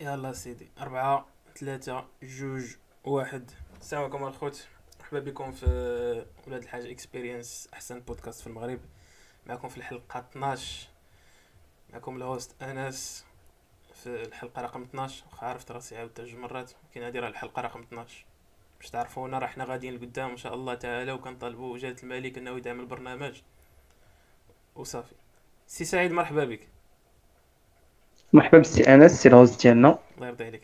يلا سيدي. أربعة ثلاثة جوج واحد. السلام عليكم الخوت مرحبا بكم في ولاد الحاج Experience أحسن بودكاست في المغرب. معكم في الحلقة 12 معكم ال host أنس في الحلقة رقم 12 واخا عرفت راسي عاودتها جوج مرات. كاين هادي راه الحلقة رقم 12 باش تعرفونا راه حنا غاديين لقدام ان شاء الله تعالى وكنطالبوا جلالة الملك إنه يدعم البرنامج. وصافي. سي سعيد مرحبا بك. مرحبا بالسي أنس سي الهوست ديالنا. الله يرضي عليك.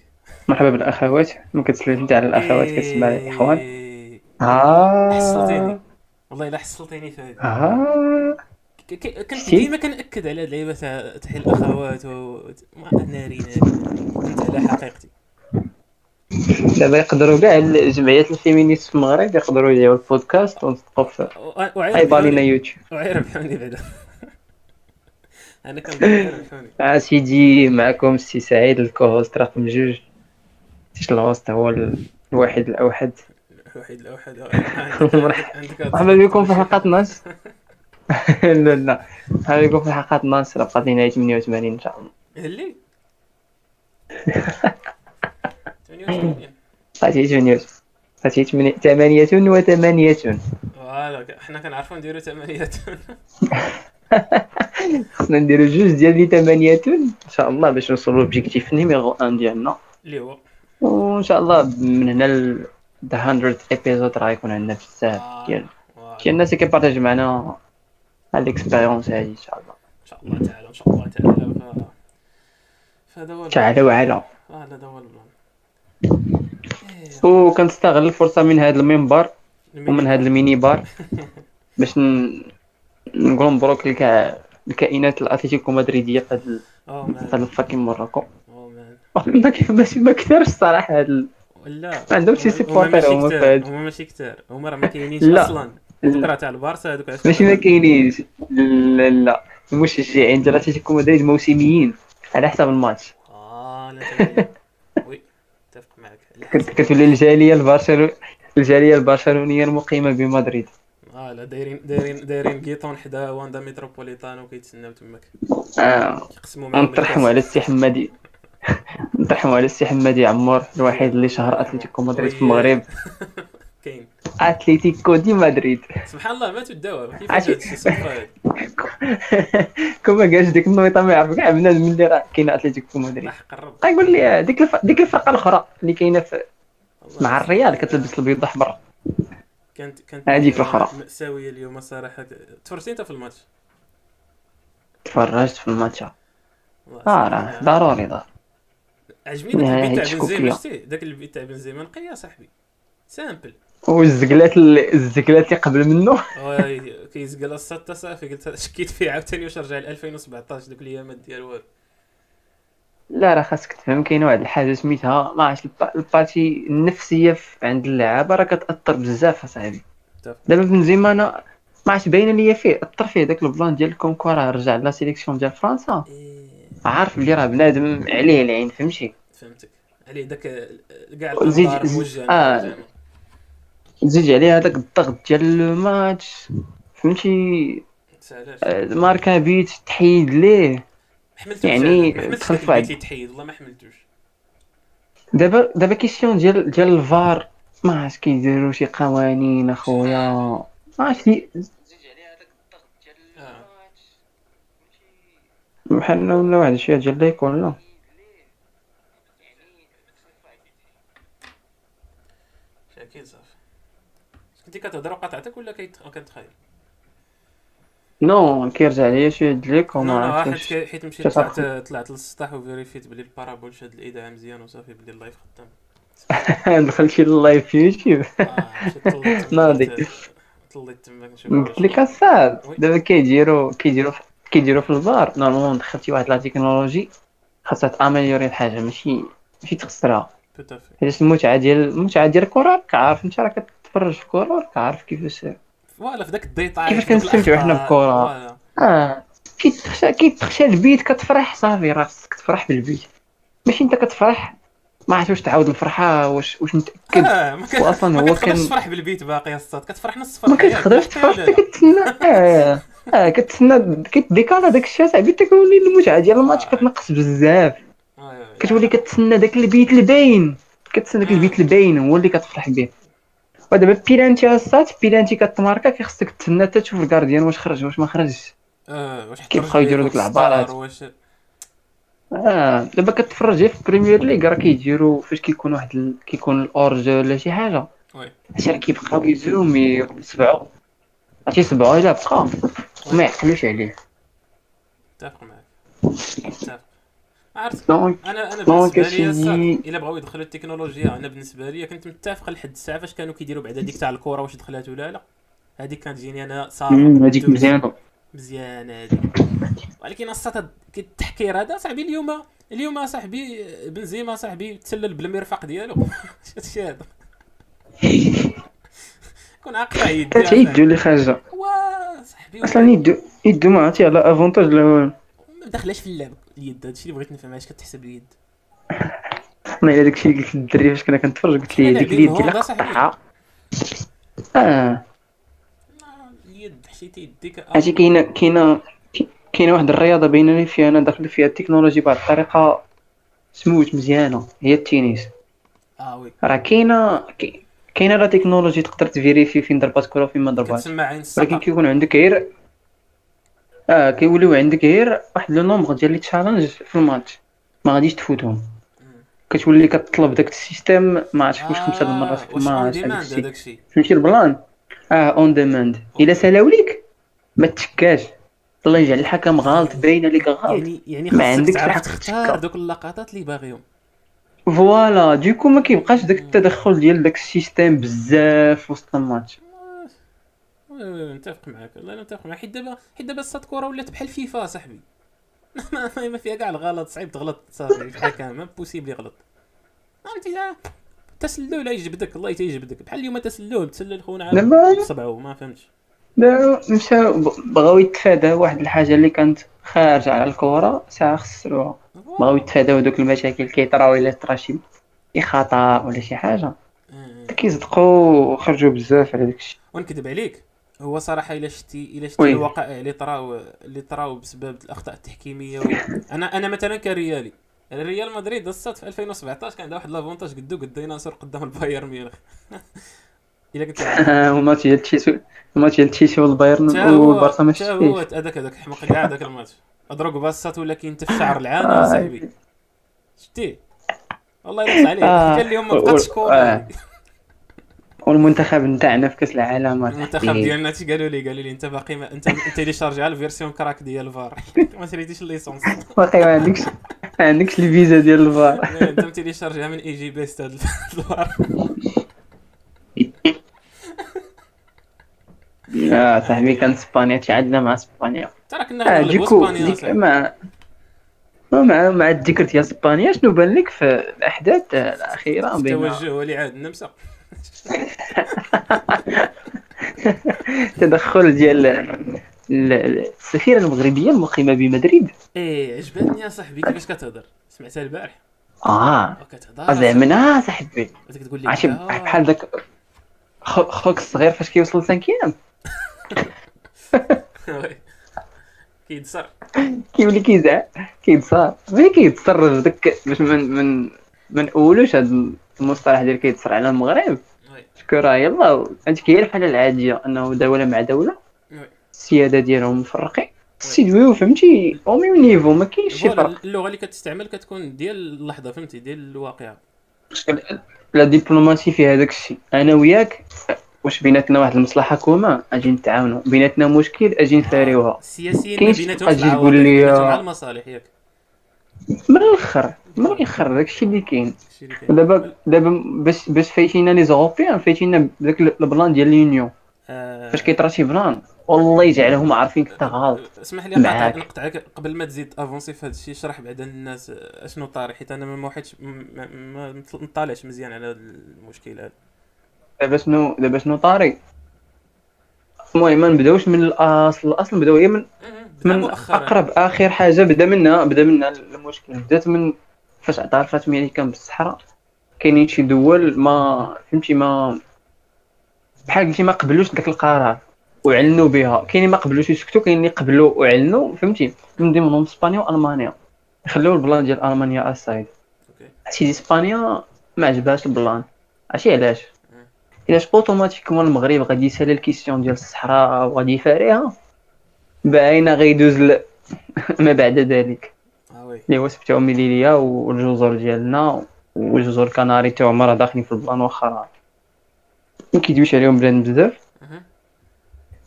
مرحبا بالأخوات. ما كتسوليش انت على الأخوات كتسمع الاخوان إيه. آه. حصلتيني. والله إلا حصلتيني في هذه ك- ك- كنت؟ ديما كنأكد على هاد اللعيبة تاع تحيي الأخوات و ناري ناري كنت على حقيقتي. دابا يقدروا كاع الجمعيات الفيمينيست في المغرب يقدروا يديروا البودكاست ونصدقوا في أيضا لنا يوتيوب. وعير ربحوني بعدا. أنا عير ربحوني آه سيدي معكم السي سعيد ال co-host رقم جوج. تيش ال host هو ال- الواحد الأوحد. الوحيد الأوحد. مرحبا بكم في حلقة 12 لا لا. مرحبا بكم في حلقة 12 بقات لنا 88 إن شاء الله. اللي؟ 88 بقات 88 بقات 8 وثمانية voilà حنا كنعرفو نديرو ثمانيات خصنا نديرو جوج ديال les ثمانية ان شاء الله باش نوصلوا l'objectif numéro 1 ديالنا اللي هو وان شاء الله من هنا ل the 100 episode راه يكون عندنا بزاف ديال. ديال الناس اللي كي partager يو معنا هاد ال expérience هادي ان شاء الله ان شاء الله تعالى ان شاء الله تعالى. فهذا هو تعالى وعلا آه هذا هو وكنستغل الفرصه من هذا المنبر ومن هذا ال mini bar باش ن... نقول مبروك لكاع الكائنات الاتليتيكو مدريدية في في مان هاد ال fucking ما كاين- ماشي ما كثرش الصراحه ال- لا. ما عندهمش شي supporter هما هما ماشي كتار هما ماشي كتار هما راه ما كاينينش لا. أصلا. راه تاع البارسا هذوك ماشي ما كاينينش. لا لا. المشجعين ديال أتلتيكو مدريد موسميين. على حسب الماتش. آه لا. oui اتفق معك. كتولي الجالية البرشلو الجالية البرشلونية المقيمة بمدريد. آه لا دايرين دايرين دايرين كيطون حدا واندا متروبوليتانو وكيتسناو تماك. معاهم نطرحوا على السي حمادي. نطرحوا على السي حمادي عمور الوحيد اللي شهر أتلتيكو مدريد في المغرب. كاين. أتلتيكو دي مدريد. سبحان الله ماتوا الدواء كيف عشي- هذا الشيء صدفه هذا كما قالش ديك النويطة ما يعرف كاع بنادم اللي راه كاين أتلتيكو مدريد. قرب. لي ديك. ديك الفرقة الأخرى اللي كاينة مع الريال كتلبس البيض احمر كانت كانت هذيك الأخرى. مأساوية اليوم صراحة. تفرجتي انت في الماتش؟ تفرجت في الماتش. آه راه. ضروري ضروري. عجبني داك نهاية البيت تاع. بنزيما شتي داك البيت تاع بنزيما نقي يا صاحبي. simple. والزقلات اللي الزقلات اللي قبل منه. كيزقل السطة صافي قلت شكيت فيه عاوتاني واش رجع ل 2017 دوك الايامات ديال والو لا راه خاصك تفهم كاينة واحد الحاجة سميتها ما عرفتش الب- la partie النفسية في- عند اللعابة راه كتاثر بزاف أصاحبي. دابا بنزيما أنا ما عرفتش باينة ليا فيه أثر فيه داك البلان ديال comme quoi راه رجع la sélection ديال فرنسا. إيه، عارف بلي راه بنادم عليه العين فهمتي؟ فهمتك. عليه داك كاع الانظار موجهة. آه. زيد عليه هذاك الضغط ديال الماتش فهمتي؟ آه، ماركا بيت تحيد ليه. حملتوش يعني في واحد- تحيد والله ما حملتوش. دابا دابا كيسيون ديال ديال الفار ما عرفتش كيديروا شي قوانين أخويا. ما عرفتش آه. بحال ولا واحد الشيء ديال ليك ولا أكيد صافي. كنتي كتهضر وقطعتك ولا كنتخيل؟ non كيرجع ليا شي ديال ليك non وما عرفتش حيت مشيت. طلعت طلعت للسطح و vérifier ت بلي البارابول شاد الاذاعه مزيان وصافي بلي ال live خدام دخلتي لل live في يوتيوب تما ناضي. طليت تما نشوف قلت لك oui. دابا كيديروا كيديروا كيديروا في ال VAR normalement دخلتي واحد la technologie خاصها ت améliorer الحاجة ماشي ماشي تخسرها حيت المتعة ديال المتعة ديال الكره راك عارف انت راه كتفرج في الكره راك عارف كيفاش voilà في ذاك ال détail كيفاش كنستمتعوا حنا؟ voilà. آه كيتخشى كيتخشى البيت كتفرح صافي راه خصك تفرح بالبيت ماشي انت كتفرح ما عرفت واش تعاود الفرحه واش واش متاكد ما كان وأصلاً ما هو كان- تفرح بالبيت باقي يا الصاد كتفرح نص ما فرحه ياك، كتقدرش تفرح؟ كتسنى آه آه كتسنى كيديكالا داك الشيء صاحبي تكوني المتعة ديال الماتش آه. كتنقص بزاف آه، كتولي كتسنى داك البيت الباين كتسنى داك البيت الباين هو اللي كتفرح به ودابا بيلانتي اصات بيلانتي كتماركا كيخصك تسنى حتى تشوف الكارديان واش خرج واش ما خرجش آه واش كيبقاو يديروا ديك العبارات. آه دابا كتفرج في بريمير ليغ راه كيديروا فاش كيكون واحد ال... كيكون الاورج ولا شي حاجة راه كيبقاو يزوم يسبعوا عرفتي يسبعوا الا بقى ما يعقلوش عليه متفق معاك متفق عرفت؟ donc أنا أنا بالنسبة لي إلا بغاو يدخلوا التكنولوجيا. أنا بالنسبة لي كنت متفق لحد الساعة فاش كانوا كيديروا بعدا ديك تاع الكره واش دخلات ولا لا. هذيك كانت تجيني أنا صافي هذيك مزيانة. مزيانة هذيك. ولكن كي التحكير هذا صاحبي اليوم اليوم صاحبي بنزيما صاحبي تسلل بالمرفق ديالو. هادشي هذا؟ كون عاقل يدي حتى يدو اللي خارجة. وا صاحبي أصلا يدو يدو ما عرفتي على avantage لا والو ما داخلاش في اللعب. اليد هادشي اللي بغيت نفهم علاش كتحسب اليد؟ أنا إلا داكشي اللي قلت للدري فاش كنا كنتفرج قلت ليه حنا ديك اليد ديال. قطعها آه. اليد حشيتي يديك عرفتي كاينة كاينة كاينة واحد الرياضة بينني فيها أنا داخل فيها la technologie بواحد الطريقة سموت مزيانة هي التنس آه oui. راه كاينة كاي- كاينة la technologie تقدر ت vérifier فين ضربات كرة وفين ما ضرباتش ولكن كيكون عندك غير آه كيوليو عندك غير واحد le nombre ديال les challenges في الماتش. ما غاديش تفوتهم. كتولي كتطلب داك ال système ما عرفتش واش خمسة د المرات في الماتش فهمتي البلان؟ آه on demand إلا سالاو ليك ما تشكاش. الله يجعل الحكم غلط باينة ليك غلط. يعني يعني ما عندكش الحق تختار. دوك اللقطات اللي باغيهم. voilà دوكو ما كيبقاش داك التدخل ديال داك ال système بزاف وسط الماتش. نتفق معاك. والله نتفق معاك. حيت دابا حيت دابا هاد الكرة ولات بحال فيفا صاحبي. ما فيها كاع الغلط. صعيب تغلط صافي الحكم ما possible يغلط. فهمتي لا. تسلل يجبدك. الله تيجبدك بحال اليوم تسلل تسلل خونا دابا صبعو ما فهمتش. دابا مشاو بغاو يتفاداو واحد الحاجة اللي كانت خارجه على الكره ساعة خسروها. بغاو يتفاداو دوك المشاكل كيطراو إلا طرا شي شي خطأ ولا شي حاجة. آه. كيصدقوا وخرجوا بزاف على داكشي. ونكذب عليك. هو صراحة إلا شتي إلا شتي. الوقائع اللي طراو اللي طراو بسبب الأخطاء التحكيمية و... أنا أنا مثلا كريالي. الريال مدريد الصاد في 2017 كان عنده واحد l'avantage قدو قد ديناصور قدام البايرن ميونخ. إلا كنت الماتش ديال تشيلسي الماتش ديال تشيلسي والبايرن والبارسا ما تا هو شفتيش هذاك هذاك حمق كاع هذاك الماتش. اضرب باصات ولا كينتف شعر العانه آه. صاحبي. شتي. والله يرد عليك. آه. قال لهم ما بقاتش كورة. آه. والمنتخب نتاعنا في كأس العالم المنتخب ديالنا اش قالوا لي قالوا لي انت باقي ما انت انت اللي chargé على ال version crack ديال الفار ما شريتيش ال licence. باقي ما عندكش ما عندكش الفيزا ديال الفار. انت انت اللي شارجيها من EGY Best هاد الفار. آه صاحبي كان إسبانيا تعادلنا مع إسبانيا. ترى كنا غنغلبوا ديكو إسبانيا. مع مع مع الذكر ديال إسبانيا شنو بان لك في الأحداث الأخيرة بين التوجه هو اللي عاد النمسا التدخل ديال ال- السفيرة المغربية المقيمة بمدريد. إيه عجبتني يا صاحبي كيفاش كتهضر؟ سمعتها البارح. آه. كتهضر زعما آه صاحبي. بدك تقول لي عرفتي آه. بحال داك خو- خوك الصغير فاش كيوصل سانكيام وي. كيتصر كيولي كيزعق كيتصار ملي كيتصرف داك باش من من ما نقولوش هاد المصطلح ديال كيتصر على المغرب. شكون راه يلا. هذيك هي الحاله العادية أنه دولة مع دولة. السيادة ديالهم مفرقين. سيدويو فهمتي؟ au même niveau ما كاينش شي فرق. اللغة اللي كتستعمل كتكون ديال اللحظة فهمتي؟ ديال الواقعه لا دبلوماسي فيها داك الشيء. أنا وياك واش بيناتنا واحد المصلحة commune أجي نتعاونوا بيناتنا مشكل أجي نثاريوها السياسيين بيناتهم تقول لي- مع المصالح ياك. من الآخر. الآخر داك الشيء اللي كاين. دابا دابا باش باش فايتينا les Européens فايتينا بداك ال plan ديال l'union آه، فاش كيطرا شي بلان؟ والله يجعلهم عارفين انت غلط. اسمح لي. نقطعك قبل ما تزيد أفونسي في هذا الشيء شرح بعدا للناس أشنو طاري حيت أنا ما وحدش ما ما ما نطالعش مزيان على المشكل هذا. دابا شنو دابا شنو طاري؟ المهم ما نبداوش من الأصل. الأصل نبداو غير من من أقرب آخر حاجة بدأ منها بدأ منها المشكل. بدأت من فاش اللي كان بالصحراء. كاينين شي دول ما فهمتي ما بحال قلتي ما قبلوش داك القرار وعلنوا بها. كاينين ما قبلوش يسكتوا كاينين اللي قبلوا وعلنوا فهمتي؟ من ضمنهم إسبانيا وألمانيا. خليو ال plan ديال ألمانيا اسايد سيدي إسبانيا ما عجبهاش ال plan. عرفتي علاش؟ علاش automatiquement المغرب غادي يسالي ال question ديال الصحراء وغادي يفاريها. باينه غيدوز ل... ما بعد ذلك. اللي هو سبتة ومليلية والجزر ديالنا والجزر الكناري تا هما راه داخلين في ال plan واخا راه ما كيدويش عليهم plan بزاف.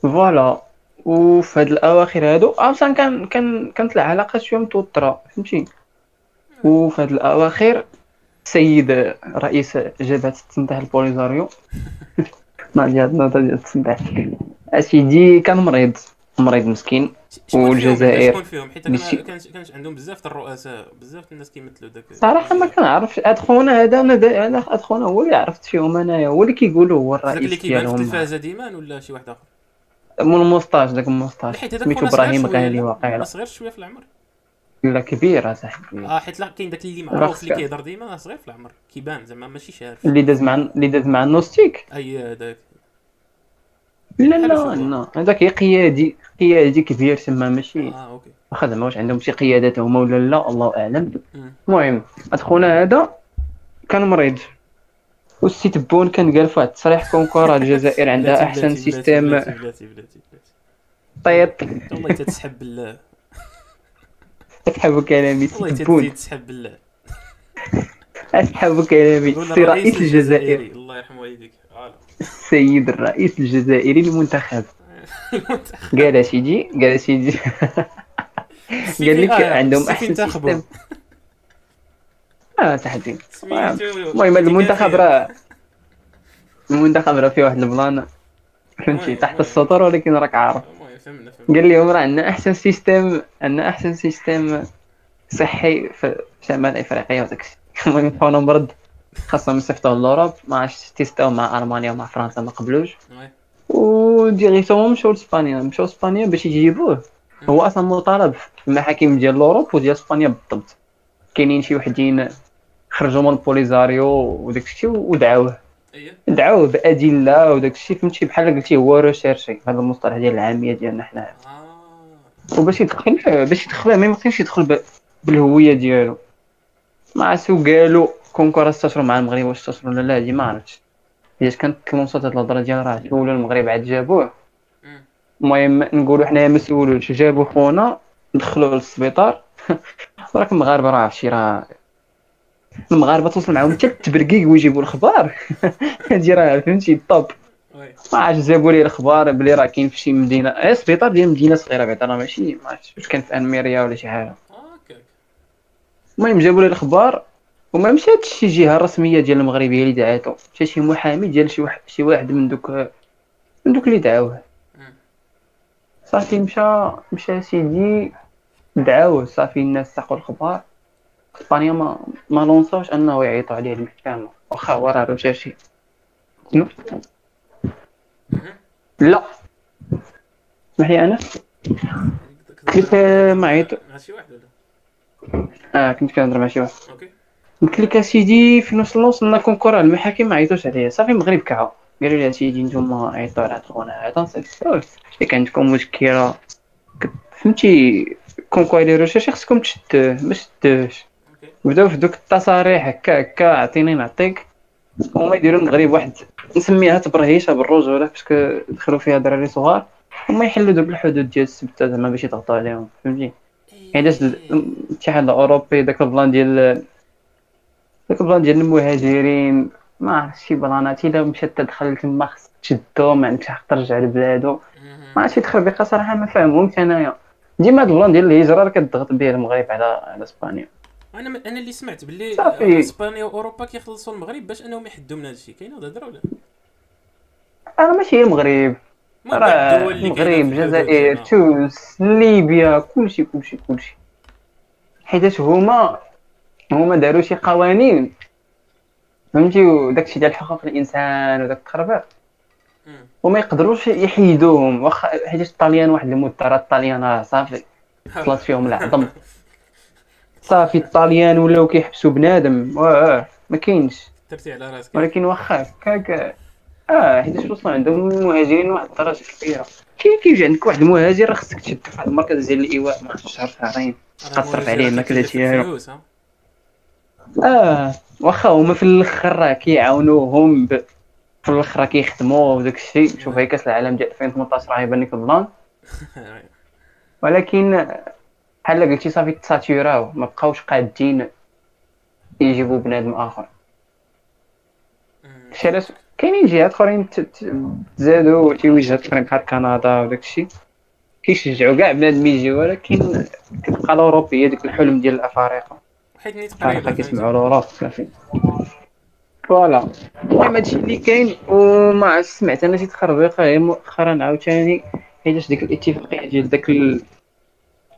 فوالا. وفي هاد الأواخر هادو أصلا كان كان كانت العلاقه شوية متوترة فهمتي؟ وفي هاد الأواخر السيد رئيس جبهة التنتح البوليزاريو ما ديال النوطه ديال التنتح أسيدي كان مريض. مريض مسكين والجزائر. شكون فيهم؟ حيت كان كانش عندهم بزاف الرؤساء بزاف الناس كيمثلوا داك صراحة ما كنعرفش هاد خونا هذا أنا أنا هاد خونا هو اللي عرفت فيهم. انايا هو اللي كيقولوا هو داك اللي الرئيس كيبان في التلفازه ديما ولا شي واحد آخر؟ من ال moustache داك هذاك سميتو إبراهيم غالي؟ واقيلا. صغير شوية في العمر. لا كبير أصاحبي. آه حيت لا كاين داك اللي معروف اللي كيهضر ديما صغير في العمر. كيبان زعما ماشي شارف. اللي داز مع اللي داز مع النوستيك. أي هذاك. لا لا. لا هذاك قيادي قيادي كبير تما ماشي. آه OK. واخا زعما واش عندهم شي قيادات هما ولا لا الله أعلم. مم. المهم هاد خونا هذا كان مريض. والسي تبون كان قال في واحد التصريح comme quoi الجزائر عندها أحسن système بلاتي بلاتي بلاتي بلاتي طيط والله تتسحب بالله اسحبوا كلامي والله سي تبون تزيد تسحب بالله اسحبوا كلامي. سي رئيس الجزائر. الله يرحم والديك. آه. السيد الرئيس الجزائري المنتخب. قال سيدي قال سيدي قال لك عندهم أحسن système. آه تحدي. المهم المنتخب راه المنتخب راه فيه واحد ال plan. فهمتي؟ تحت. السطر ولكن راك عارف. قال لهم راه عندنا أحسن système عندنا أحسن système صحي في شمال إفريقيا وداك المهم خونا مرض خاصهم يصيفطوه l'Europe ما عرفتش تيستاو مع ألمانيا ومع فرنسا ما قبلوش. oui. و directement مشاو لإسبانيا مشاو لإسبانيا باش يجيبوه. هو أصلا مطالب في المحاكم ديال l'Europe وديال إسبانيا بالضبط. كاينين شي وحدين خرجوا من البوليزاريو وداك الشيء ودعاوه اييه دعاوه بأدلة وداك الشيء فهمتي؟ بحال قلتي هو recherché هذا المصطلح ديال العامية ديالنا حنا. آه. وباش يدخل باش يدخل ما يمكنش يدخل بالهوية ديالو. ما عرفتو قالوا comme quoi استشروا مع المغرب واش استشروا ولا لا هادي ما عرفتش. حيت كانت تلونسات هاد الهضرة ديال راه سولوا المغرب عاد جابوه. المهم نقولوا حنايا ما سولوش جابوا خونا دخلوه للسبيطار. راك المغاربه راه عرفتي راه المغاربة توصل معاهم حتى التبرقيق ويجيبوا الاخبار هادي راه فهمتي ال top. ما عرفتش جابوا لي الاخبار بلي راه كاين في شي مدينة. اي سبيطار ديال مدينة صغيرة بعدا راه ماشي ما عرفتش واش كان في ألميريا ولا شي حاجة. هكاك المهم جابوا لي الاخبار وما مشاتش شي جهة رسمية ديال المغرب هي اللي دعاتو مشى شي محامي ديال شي واحد شي واحد من دوك من دوك اللي دعاوه. صافي مشى مشى سيدي دعاوه. صافي الناس ساقوا الاخبار اسبانيا ما ما لونساوش انه يعيطوا عليه المحكمة. واخا هو راه شنو؟ مهم. لا. اسمح لي أنا. قلت لك ما عيط مع شي واحد ولا؟ آه كنت كنهضر مع شي واحد. okay. قلت لك اسيدي في نص النص لنا concours المحاكم ما عيطوش عليا. صافي المغرب كعو قالوا لي اسيدي نتوما عيطوا على خونا هذا ياك عندكم مشكلة فهمتي؟ concours ديال recherche خصكم تشدوه ما شدوهش بداو في دوك التصاريح هكا هكا عطيني نعطيك. هما يديروا المغرب واحد نسميها تبرهيشة بالرجوله parce que دخلوا فيها دراري صغار. هما يحلوا دوك الحدود ديال السبته زعما باش يضغطوا عليهم فهمتي؟ علاش الاتحاد الاوروبي داك ال plan ديال داك ال plan ديال المهاجرين ما عرفتش شي plan ات إلا مشات تدخل تما خصك تشدو ما عندكش حق ترجع لبلادو. ما عرفتش تخربيقه صراحة ما فاهمهمش أنايا. ديما هاد ال plan ديال الهجرة راه كتضغط به المغرب على على إسبانيا. أنا أنا اللي سمعت باللي صافي. إسبانيا وأوروبا كيخلصوا المغرب باش أنهم يحدوا من هذا الشيء كاينة هاد الهضره ولا أنا ماشي المغرب. راه المغرب الجزائر. تونس ليبيا كلشي كلشي كلشي. حيتاش هما هما داروا شي قوانين. فهمتي؟ وداكشي ديال حقوق الإنسان وداك التخربيق. وما يقدروش يحيدوهم. واخا حيتاش الطاليان واحد المده راه الطاليان راه صافي. خلاص فيهم العظم صافي الطاليان ولاو كيحبسوا بنادم. واه ما كاينش. درتي على راسك. ولكن واخا هكاك آه حيتاش وصلوا عندهم المهاجرين واحد الدرجة كبيرة. كي كيجي عندك واحد المهاجر خصك تشد في واحد المركز ديال الإيواء ما خصكش شهر شهرين تصرف عليه كيكلف ماكلة ديالو. آه واخا هما في الأخر راه كيعاونوهم ب... في الأخر كيخدموا وداك الشيء. شوف هي كاس العالم ديال 2018 راه يبان لك البلان ولكن بحال قلتي صافي تساتيراو ما بقاوش قادين يجيبوا بنادم آخر. شي علاش كاينين جهات أخرين تزادوا شي وجهات أخرين بحال كندا وداك الشيء. كيشجعوا كاع بنادم يجي ولكن كتبقى ال Europe هي ديك الحلم ديال الأفارقة. حيت نيت قريبه كيسمعوا صافي. voilà. المهم هادشي اللي كاين وما سمعت أنا شي تخربيقه هي مؤخرا عاوتاني حيتاش ديك الاتفاقية ديال داك ال...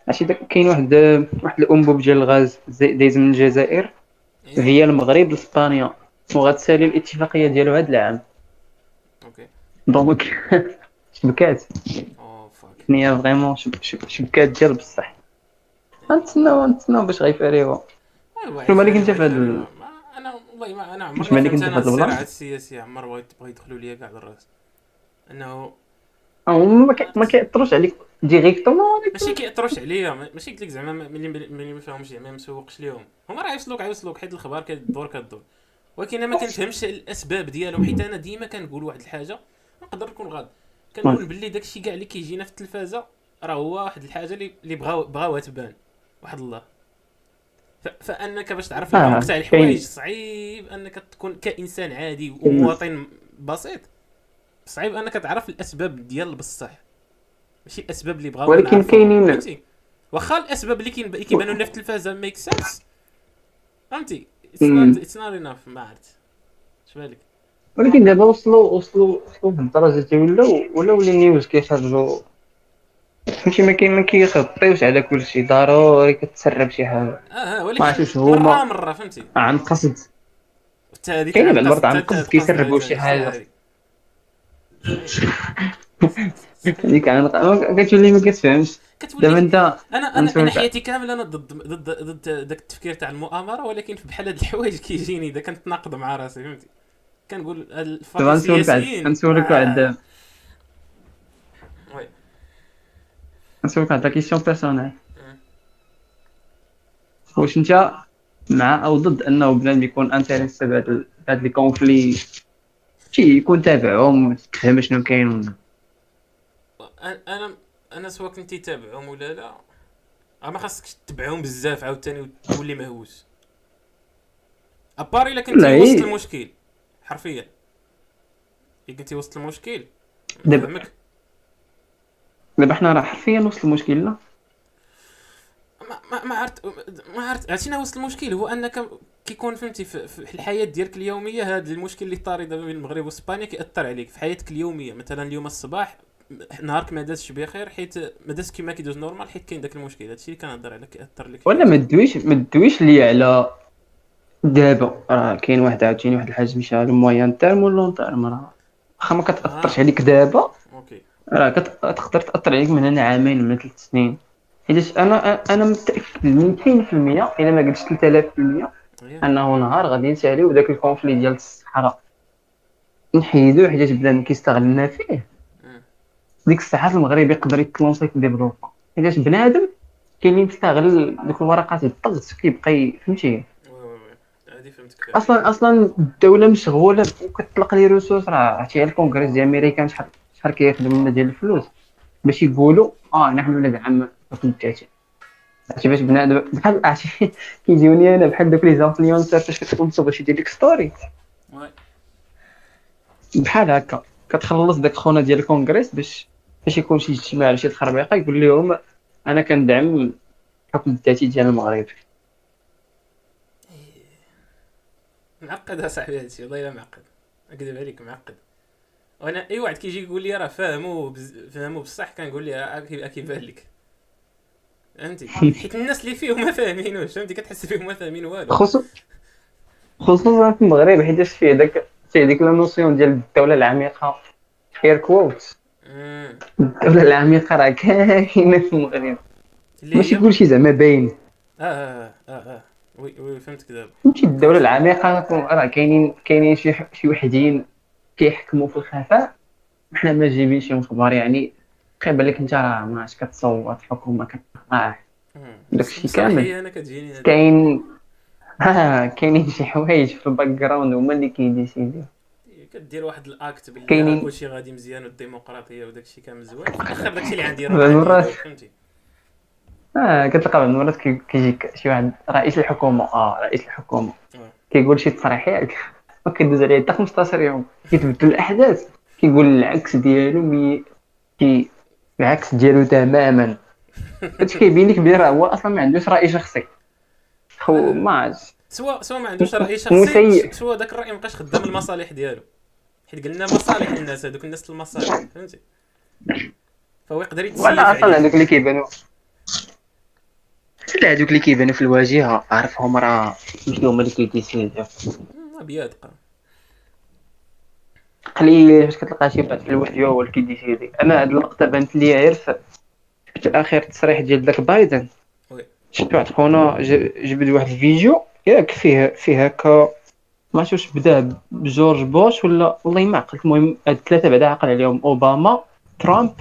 عرفتي داك كاين واحد واحد الأنبوب ديال الغاز زي- دايز من الجزائر هي المغرب لإسبانيا. وغتسالي الاتفاقية ديالو هاد العام. okay. donc شبكات. هي vraiment شب- شب- شبكات ديال بصح. غنتسناو غنتسناو باش غيفاريوها. شنو مالك أنت في ما- أنا والله ما أنا عمري مالك أنت في ال plan؟ الصراعات السياسيه عمر بغا يدخلوا ليا كاع للراس إنه هما ما كي- ما كيأثروش عليك directement ماشي كيأثروش عليا ما- ماشي قلت لك زعما ملي ملي ما فاهمش زعما ما مسوقش ليهم هما راه يوصلوك عيوصلوك حيت الخبار كدور كدور. ولكن أنا ما كنفهمش الأسباب ديالهم حيت أنا ديما كنقول واحد الحاجة نقدر نكون غلط كنقول باللي داكشي كاع اللي كيجينا في التلفازة راه هو واحد الحاجة اللي بغاو بغاوها تبان. واحد الله. فأنك باش تعرف آه، العمق تاع. الحوايج صعيب أنك تكون كإنسان عادي ومواطن بسيط. صعيب أنك تعرف الأسباب ديال بصح ماشي الأسباب اللي بغاو ولكن كاينين- واخا الأسباب اللي كيبانوا لنا في التلفازة make sense فهمتي؟ it's. not enough ما عرفت. اش بالك؟ ولكن دابا وصلوا وصلوا وصلوا للدرجه اللي ولاو ولاو les news كيخرجوا فهمتي ما كاين ما كيغطيوش على كل شيء ضروري كتسرب شي حاجة. آه ما ولكن عرفتش هما- مره مرة فهمتي. عن قصد. حتى هذيك كاين عن بعض قصد- المرات عن قصد كيسربوا هذا- شي حاجة. هذه. ديك عن ما- كتولي ما كتفهمش. دابا انت أنا أنا حياتي كاملة أنا ضد ضد ضد داك التفكير تاع المؤامرة ولكن بحال هاد الحوايج كيجيني إذا كنتناقض مع راسي فهمتي. كنقول هاد الفرق دابا نسولك واحد السياسيين نسولك واحد آه. oui. نسولك واحد question personnelle. واش انت مع أو ضد انه بنادم يكون انتريسي بهاد لي كونفلي شي يكون تابعهم تفهم شنو كاين ولا أنا أنا أنا سواء كنتي تابعهم ولا لا ما خاصكش تتبعهم بزاف عاوتاني وتولي مهووس اباري الا لا، كنتي وسط المشكل حرفيا الا كنتي وسط المشكل دابا- دابا حنا راه حرفيا وسط المشكل لا. ما ما ما عرفت ما عرفت عرفتي وسط المشكل هو أنك كيكون فهمتي في, الحياة ديالك اليومية هذا المشكل اللي طاري دابا بين المغرب وإسبانيا كيأثر عليك في حياتك اليومية. مثلا اليوم الصباح نهارك ما دازش بخير حيت ما دازش كيما كيدوز normal حيت كاين داك المشكل. هادشي اللي كنهضر على كيأثر لك. ولا ما تدويش ما تدويش لي على دابا. راه كاين واحد عاوتاني واحد الحاجة مشى ال moyen terme وال long terme راه واخا ما كتأثرش عليك دابا. راه كتقدر تأثر عليك من هنا عامين من ثلاث سنين. حيت أنا أنا متأكد 200% إلا ما قلتش 3000% هي. أنه نهار غادي نساليو داك ال conflit ديال الصحراء. نحيدوه حيت بنادم كيستغلنا فيه. مم. ديك الساعات المغرب يقدر يت lancer في développement. حيت بنادم كاين اللي مستغل دوك الورقات الضغط كيبقى فهمتي؟ أصلا أصلا الدولة مشغولة وكتطلق les ressources راه عرفتي الكونغرس ديال أمريكا شحال شحال كياخذوا منا ديال الفلوس باش يقولوا آه نحن ولاد عم حكم الذاتي. عرفتي باش بنادم بحال عرفتي كيجيوني أنا بحال دوك les influenceurs فاش كتكون تصور شي ديال لك story. بحال هكا كتخلص داك خونا ديال الكونغرس باش باش يكون شي اجتماع ولا شي تخربيقة يقول لهم أنا كندعم الحكم الذاتي ديال المغرب. معقد اصاحبي هادشي والله إلا معقد. نكذب عليك معقد. وأنا اي واحد كيجي يقول لي راه فاهمو بز... فاهمو بصح كنقول ليه كي- كيبان لك. فهمتي؟ حيت الناس اللي فيهم ما فاهمينوش فهمتي؟ كتحس فيهم ما فاهمين والو. خصوصا خصوصا في المغرب حيتاش فيه داك فيه ديك la notion ديال الدولة العميقة اير كووت مم. الدولة العميقة راه كاينة في المغرب. ماشي كلشي زعما باين. آه آه آه آه oui oui فهمتك دابا. فهمتي؟ الدولة العميقة راه كاينين كاينين شي شي وحدين. كيحكموا في الخفاء حنا ما جايبين شي مخبر يعني كيبان لك انت راه ما عرفتش كتصوت الحكومة مم. داكشي كامل. أنا كتجيني كاين ها كاينين شي حوايج في ال background هما اللي كي décider و. كدير واحد ال act باللي كاينين- كلشي غادي مزيان والديمقراطية وداكشي كامل زوين. في الآخر داكشي اللي عندي راه فهمتي؟ آه كتلقى بعض المرات كي- كيجيك شي واحد رئيس الحكومة. آه رئيس الحكومة. آه. كيقول شي تصريح ياك ما كدوز عليه حتى 15 يوم. كيتبدل الأحداث. كيقول العكس ديالو mais كي العكس ديالو تماما. هادشي كيبين لك بلي راه هو أصلا ما عندوش رأي شخصي. خو ما عرفتش سواء سواء ما عندوش رأي. شخصي سواء داك الرأي مابقاش خدام المصالح ديالو. حيت قلنا مصالح الناس هذوك الناس المصالح فهمتي؟ فهو يقدر يتسيف ولا أصلا. هذوك اللي كيبانوا لا هذوك اللي كيبانوا في الواجهة عارفهم راه مش هما اللي كيديسيديو مم، بيادقه قليل فاش كتلقى شي واحد في الواجهه هو اللي كيديسيدي أنا هاد اللقطة بانت لي غير في اخر تصريح ديال داك بايدن. شفت واحد خونا جبد واحد الفيديو ياك فيه فيه هكا ما عرفتش بدا بجورج بوش ولا والله ما عقلت. المهم هاد الثلاثة بعدا عقل عليهم أوباما ترامب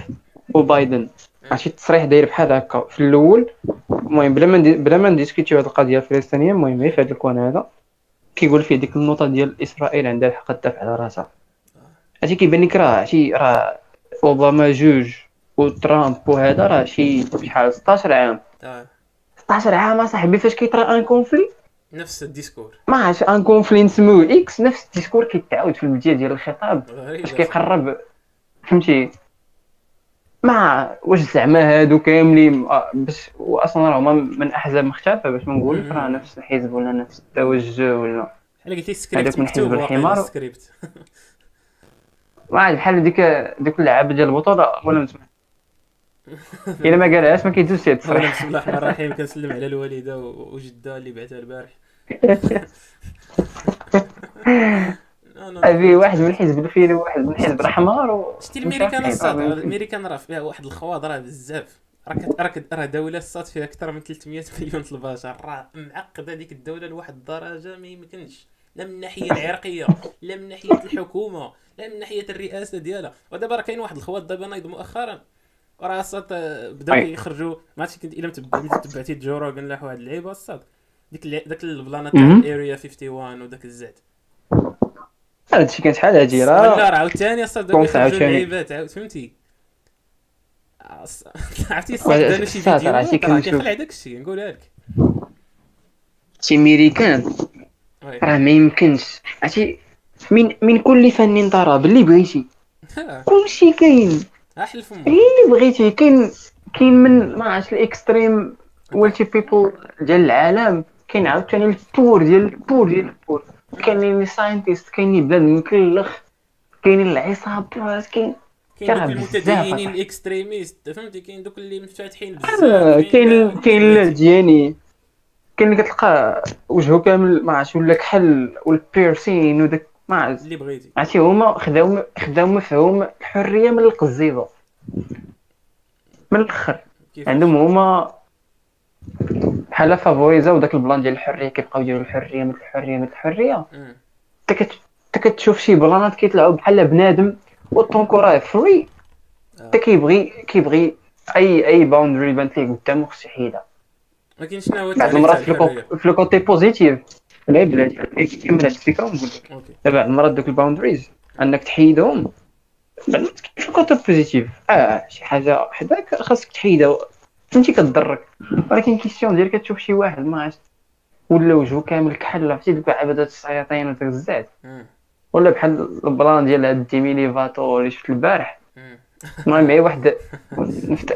وبايدن. عرفتي التصريح داير بحال هكا في الأول. المهم بلا ما بلا ما نديسكوتيو هاد القضية الفلسطينية المهم غير في هاد الكون هذا كيقول فيه ديك النقطة ديال إسرائيل عندها الحق تدافع على رأسها. عرفتي كيبان لك راه شي راه أوباما جوج وترامب وهذا راه شي شحال 16 عام. آه. 16 عام اصاحبي فاش كيطرا un conflit؟ نفس ال discours. ما عرفتش un conflit نسموه X نفس ال discours كيتعاود في المجال ديال الخطاب. فاش كيقرب فهمتي؟ ما واش زعما هادو كاملين آه، باش واصلا راهما من أحزاب مختلفة باش ما نقولش راه نفس الحزب ولا نفس التوجه ولا بحال قلتي السكريبت مكتوب الحمار. السكريبت ما عاد بحال ديك ديك اللعابه ديال البطولة ولا نسمع إلا ما قالهاش ما كيدوزش هاد التصريح بسم الله الرحمن الرحيم كنسلم على الوالدة وجدة اللي بعتها البارح. في واحد من حزب الفيل وواحد من حزب الاحمر. شتي الميريكان. الصاد الميريكان راه فيها واحد الخواض راه بزاف. راه راه دولة الصاد فيها أكثر من 300 مليون البشر. راه معقدة هذيك الدولة لواحد الدرجة ما يمكنش. لا من الناحيه العرقيه لا من ناحيه الحكومة لا من ناحيه الرئاسة ديالها ودابا راه كاين واحد الخواض دابا نايض مؤخرا وراه الصاد آه، بداو أي. يخرجوا ما عرفتش كنت إلا تبعتي جو روغن لا واحد اللعيبه الصاد ديك داك البلانات. تاع اريا 51 وداك الزعت هادشي كان شحال هادي ولا راه راه عاوتاني أصلا دابا يخرجوا. اللعيبات فهمتي عرفتي الصاد داروا شي الصاد راه راه كنشوف. كيخلع داك الشيء نقولها لك شي ميريكان. راه ما يمكنش. عرفتي؟ من من كل فن طرب اللي بغيتي. كلشي كاين. ها حل فمك اللي بغيتي. كاين كاين من ما عرفتش ال extreme wealthy people ديال العالم. كاين عاوتاني ال poor ديال ال poor ديال ال poor كاينين scientists كاينين بنادم مكلخ. كاينين العصابات كاين كاين دوك المتدينين. ال extremists فهمتي؟ كاين دوك اللي مفتوحين آه، بزاف. كاين كاين الدياني. كاين اللي كتلقى وجهه كامل ما عرفتش ولا كحل وال piercing وداك ما عرفت اللي بغيتي. عرفتي هما خداو خداو مفهوم الحرية من القزيبة. من الأخر. عندهم هما بحال فافوريزاو داك ال plan ديال الحرية كيبقاو يديروا الحرية مثل الحرية مثل الحرية. انت كت- انت كتشوف شي بلانات كيطلعوا بحال بنادم و temps que راه free انت كيبغي كيبغي أي أي boundary بانت ليه قدامه خصو يحيدها. كاينش شنو هو بعض المرات في ال côté positif لا بلاتي كمل هاد الفكرة ونقول لك بعض المرات دوك ال boundaries انك تحيدهم في ال côté positif آه شي حاجة حداك خاصك تحيدها فهمتي كتضرك ولكن question ديال كتشوف شي واحد ما عرفت ولا وجهه كامل كحل عرفتي الشياطين وداك الزاد مم. ولا بحال البلان ديال هاد ديميلي فاتو اللي شفت البارح. المهم غير واحد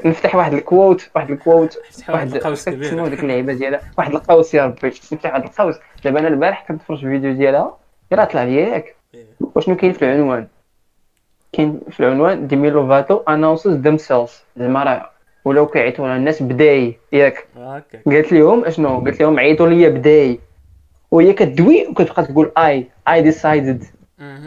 نفتح, واحد الكوت واحد الكوت فتح واحد القوس كبير. ديك اللعيبة ديالها؟ واحد القوس يا ربي نفتح واحد القوس. دابا أنا البارح كنت في الفيديو ديالها راه طلع لي ياك. إيه. وشنو كاين في العنوان؟ كاين في العنوان ديمي لوفاتو انونسز ديم سيلز زعما راه ولاو كيعيطوا لها الناس بداي ياك. قالت لهم أشنو؟ قالت لهم عيطوا لي ب they. وهي كدوي وكتبقى تقول I I decided.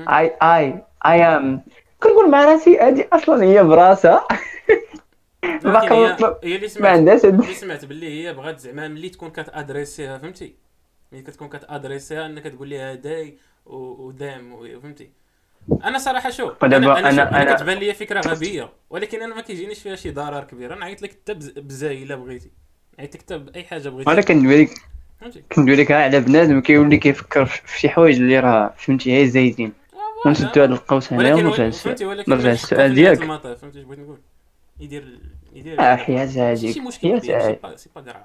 I I I am كنقول مع راسي هادي أصلا هي براسها. باقي هي ما- اللي ما سمعت عندهاش هاد- اللي سمعت باللي هي بغات زعما ملي تكون كتأدريسيها فهمتي؟ ملي كتكون كتأدريسيها انك تقول لها they و them فهمتي؟ أنا صراحة شوف أنا أنا, أنا- أنا أنا- كتبان لي فكرة غبية ولكن أنا ما كيجينيش فيها شي ضرر كبير. أنا عيط لك حتى بز- بزاي إلا بغيتي. عيط لك حتى بأي حاجة بغيتي. أنا كندوي لك كندوي لك على بنادم كيولي كيفكر في شي حوايج اللي راه فهمتي هي زايدين. ونسدو هاد القوس ولكن ونرجع نرجع في ديالك. فهمتي اش بغيت نقول. يدير يدير آه حياة ماشي هاديك مشكل c'est pas grave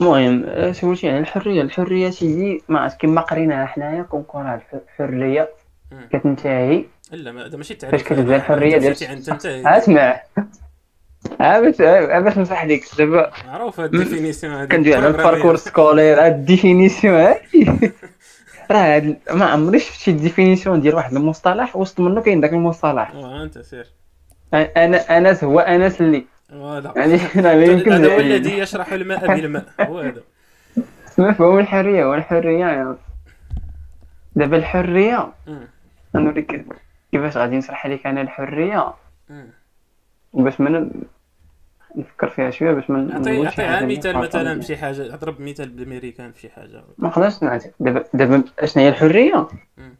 المهم آه، سولتي على الحرية الحرية سيدي ما كيما قريناها حنايا concours راه الح- الحرية مم. كتنتهي. لا هذا ماشي فاش تعريف كتبدا الحرية ديال أسمع. ها باش نصح ليك دابا معروف هاد ال définition هادي. كندوي على ال parcours scolaire هاد ال définition هادي. راه هاد ما عمري شفت شي définition ديال واحد المصطلح وسط منه كاين داك المصطلح. انت سير. أنا أنس هو أنس اللي voilà. يعني راه ما يمكنش هذا هو الذي يشرح الماء بالماء. هو هذا. مفهوم الحرية والحرية يعني دابا الحرية مم. نوريك كيفاش غادي نشرح لك أنا الحرية. مم. باش من نفكر فيها شوية باش ما عام اللي مثال. مثلا بشي حاجة. أضرب مثال بالامريكان في شي حاجة. ما نقدرش نعطي دابا دابا اشنا هي الحرية.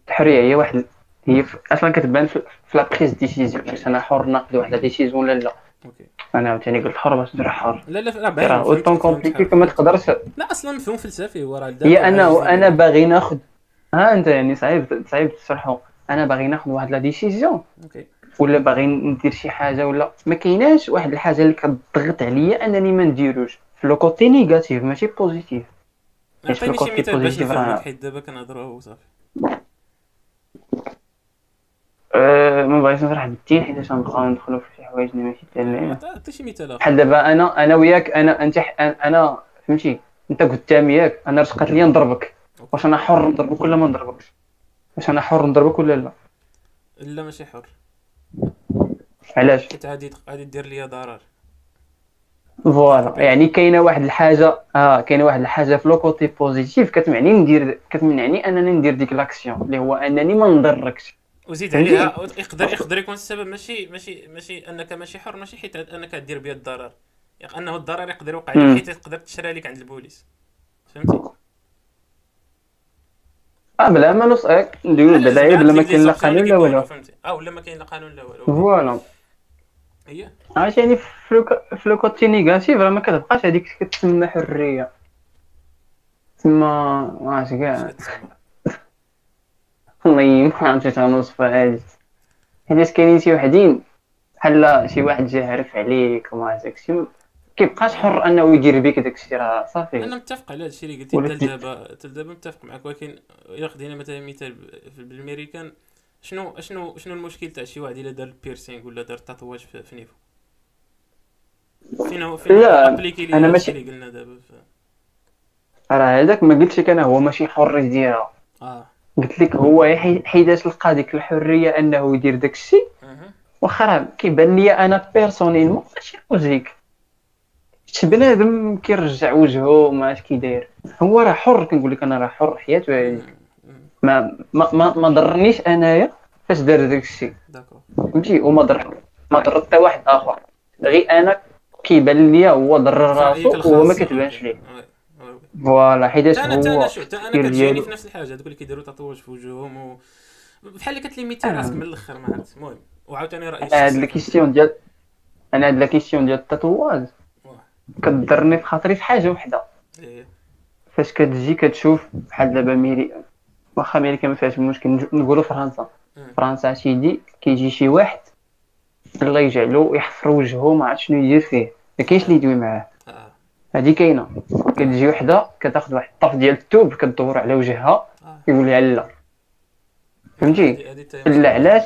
الحرية هي واحد هي أصلا كتبان في la prise de décision واش أنا حر ناخذ واحد la décision ولا لا. أوكي. أنا عاوتاني قلت حر باش ندير حر. لا لا لا باين راه فهمت- autant compliqué. كما تقدرش لا أصلا مفهوم فلسفي. هو راه هي أنا أنا باغي ناخذ ها أنت يعني صعيب صعيب تشرحو أنا باغي ناخذ واحد la décision OK. ولا باغي ندير شي حاجة ولا ما كايناش واحد الحاجة اللي كتضغط عليا أنني ما نديروش. في le côté négatif ماشي positif حيت في ال côté positif راه- حيت دابا كنهضروا وصافي أه ما بغيتش نشرح بالتين حيت غنبقاو ندخلوا في شي حوايج اللي ماشي تاع عطي شي مثال آخر. بحال دابا أنا أنا وياك أنا أنت أنا فهمتي؟ أنت قدامي ياك أنا رشقات ليا نضربك. واش أنا حر نضربك ولا ما نضربكش؟ واش أنا حر نضربك ولا لا؟ لا ماشي حر. علاش؟ حيت غادي غادي دير ليا ضرر. voilà. يعني كاينة واحد الحاجة آه كاينة واحد الحاجة في le côté positif كتمعني ندير كتمنعني أنني ندير ديك l'action اللي هو أنني ما نضربكش. وزيد؟ عليها يقدر يقدر يكون السبب. ماشي ماشي ماشي أنك ماشي حر ماشي حيت أنك دير بها الضرر. يعني أنه الضرر يقدر يوقع. لك حيت تقدر تشرى لك عند البوليس. فهمتي آه بلا ما نص آه، ندوي بلا ما كاين لا قانون لا والو. فهمتي آه ولا ما كاين لا قانون لا والو. voilà. هي؟ في le- في le côté négatif راه ما كتبقاش هذيك كتسمى حرية. تسمى ما عرفتش كاع. والله ما عرفتش غنوصفها هادي. حيت كاينين شي وحدين؟ بحال شي واحد جا عرف عليك وما عرفتش ما كيبقاش حر انه يدير بك داكشي راه صافي. أنا متفق على هذا الشيء اللي قلتي. حتى دابا حتى دابا متفق معك ولكن الا خدينا مثلا مثال ب- في- بالأمريكان. شنو شنو شنو المشكل تاع شي واحد إلا دار بيرسينغ ولا دار تاتواج في, في نيفو؟ فين هو فين لا، هذا ماشي- الشيء اللي قلنا دابا. راه هذاك ما قلتش لك أنا هو ماشي حر يديرها آه. قلت لك هو حي- حيداش لقى ديك الحرية أنه يدير داكشي أها. واخا راه كيبان لي أنا personnellement ماشي logique شي بنادم كيرجع وجهه ما عرفت كي داير. هو راه حر كنقول لك أنا راه حر حياته. ما ما ما, ما ضرنيش انايا فاش دار داك الشيء فهمتي وما ضر ما ضر حتى واحد آخر غير أنا كيبان لي هو ضرر راسو وهو ما. كتبانش ليه. voilà حيتاش حتى أنا حتى أنا هو كتجيني في نفس الحاجة هذوك اللي كيديروا tatouage في وجوههم و... بحال اللي كت limiter راسك من الأخر ما عرفت المهم وعاوتاني رايي هاد. ال question ديال أنا هاد ال question ديال ال tatouage. كضرني في خاطري في حاجة وحدة إيه. فاش كتجي كتشوف بحال دابا ميري واخا أمريكا ما فيهاش مشكل. نقولوا فرنسا. فرنسا سيدي كيجي شي واحد الله يجعلو يحفر وجهه ما عرفت شنو يدير فيه. ما كاينش اللي يدوي معاه. آه. هادي كاينة. كتجي وحدة كتاخذ واحد الطرف ديال الثوب كدور على وجهها آه. يقول لها لا. فهمتي؟ لا علاش؟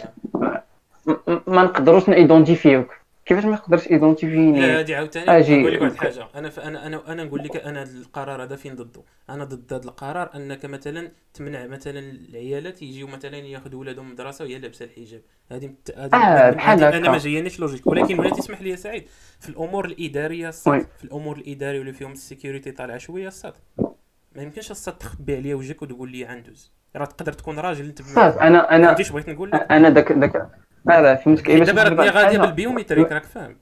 ما نقدروش ن identifier وك كيفاش ما يقدرش لا identifier ني هذه عاوتاني. أجي. نقول لك واحد الحاجة أنا ف... أنا أنا أنا نقول لك أنا هذا القرار هذا فين ضده. أنا ضد هذا القرار أنك مثلا تمنع مثلا العيالات يجيو مثلا ياخذوا ولادهم من المدرسة وهي لابسة الحجاب. هذه مت... آه، بحال. أنا ما جاينيش logique ولكن ولا تسمح لي سعيد في الأمور الإدارية الصاد. في الأمور الإدارية واللي فيهم ال sécurité طالعة شوية الصاد ما يمكنش الصاد تخبي عليا وجهك وتقول لي غندوز. راه تقدر تكون راجل أنت أنا أنا بغيت نقول لك. أنا داك داك لا فهمتك. باش دابا على غاديه. بال biométrique راك فاهم.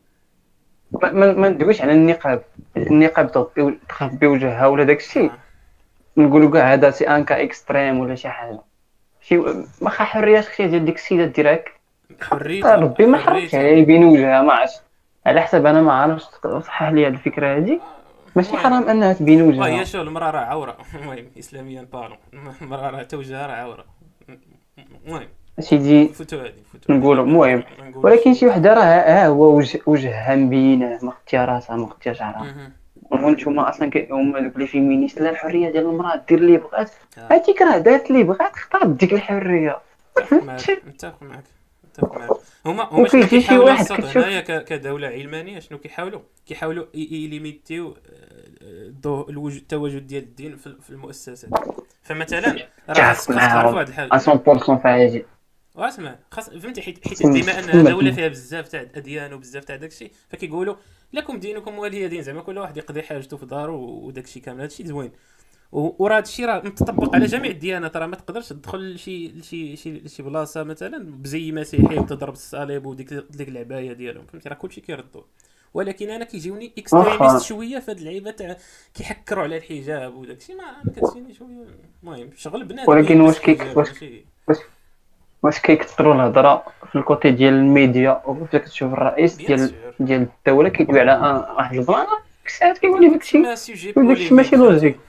ما, ما, ندويش على النقاب. النقاب تغطي تخبي وجهها ولا داك الشيء. آه. نقولوا كاع هذا c'est un cas extrême ولا شي حاجة. شي واخا حرية شخصية ديال ديك السيدة ديرها هكا. حريتها ربي ما حرمش. عليها يبين وجهها ما عرفتش. على حسب أنا ما عرفتش. صحح لي هذه الفكرة هذه ماشي المهم. حرام أنها تبين واه هي وجهها شو المرأة راه عورة. المهم اسلاميا بارون المرأة راه توجهها راه عورة. المهم. سيدي فوتو هادي فوتو نقولوا المهم ولكن شي وحدة راه ها هو وجه وجهها مبينه ما اختها راسها ما اختها شعرها. وأنتم أصلا هما دوك لي فيمينيست لا الحرية ديال المرأة دير اللي بغات. آه. هاتيك راه دارت اللي بغات اختارت ديك الحرية. متفق معك متفق معك هما هما شي واحد هنايا كدولة علمانية شنو كيحاولوا؟ كيحاولوا ي limiter و آه، الوجود التواجد ديال الدين في المؤسسات. فمثلا راه تعرف خاصك. تعرفوا هذه الحاجة 100% فاجئ واسمع خاص فهمتي حيت حيت بما أن دوله. فيها بزاف تاع الاديان وبزاف تاع داكشي فكيقولوا لكم دينكم ولي دين؟ زعما كل واحد يقضي حاجته في دارو وداكشي كامل هادشي زوين. وراه هادشي راه متطبق على جميع الديانات راه ما تقدرش تدخل لشي لشي شي لشي بلاصة مثلا بزي مسيحي وتضرب الصليب وديك ديك العباية ديالهم فهمتي؟ راه كلشي كيردوا ولكن أنا كيجيوني extrémistes. شوية في هاد اللعيبه تاع كيحكروا على الحجاب وداكشي ما ما كتجيني شوية المهم شغل بنادم ولكن واش الحجاب، واش- واش كيكثروا الهضرة في ال côté ديال الميديا وكيف كتشوف الرئيس ديال. ديال الدولة كيدوي على واحد ال plan. ساعات كيقول لي داكشي. polémique ماشي logique.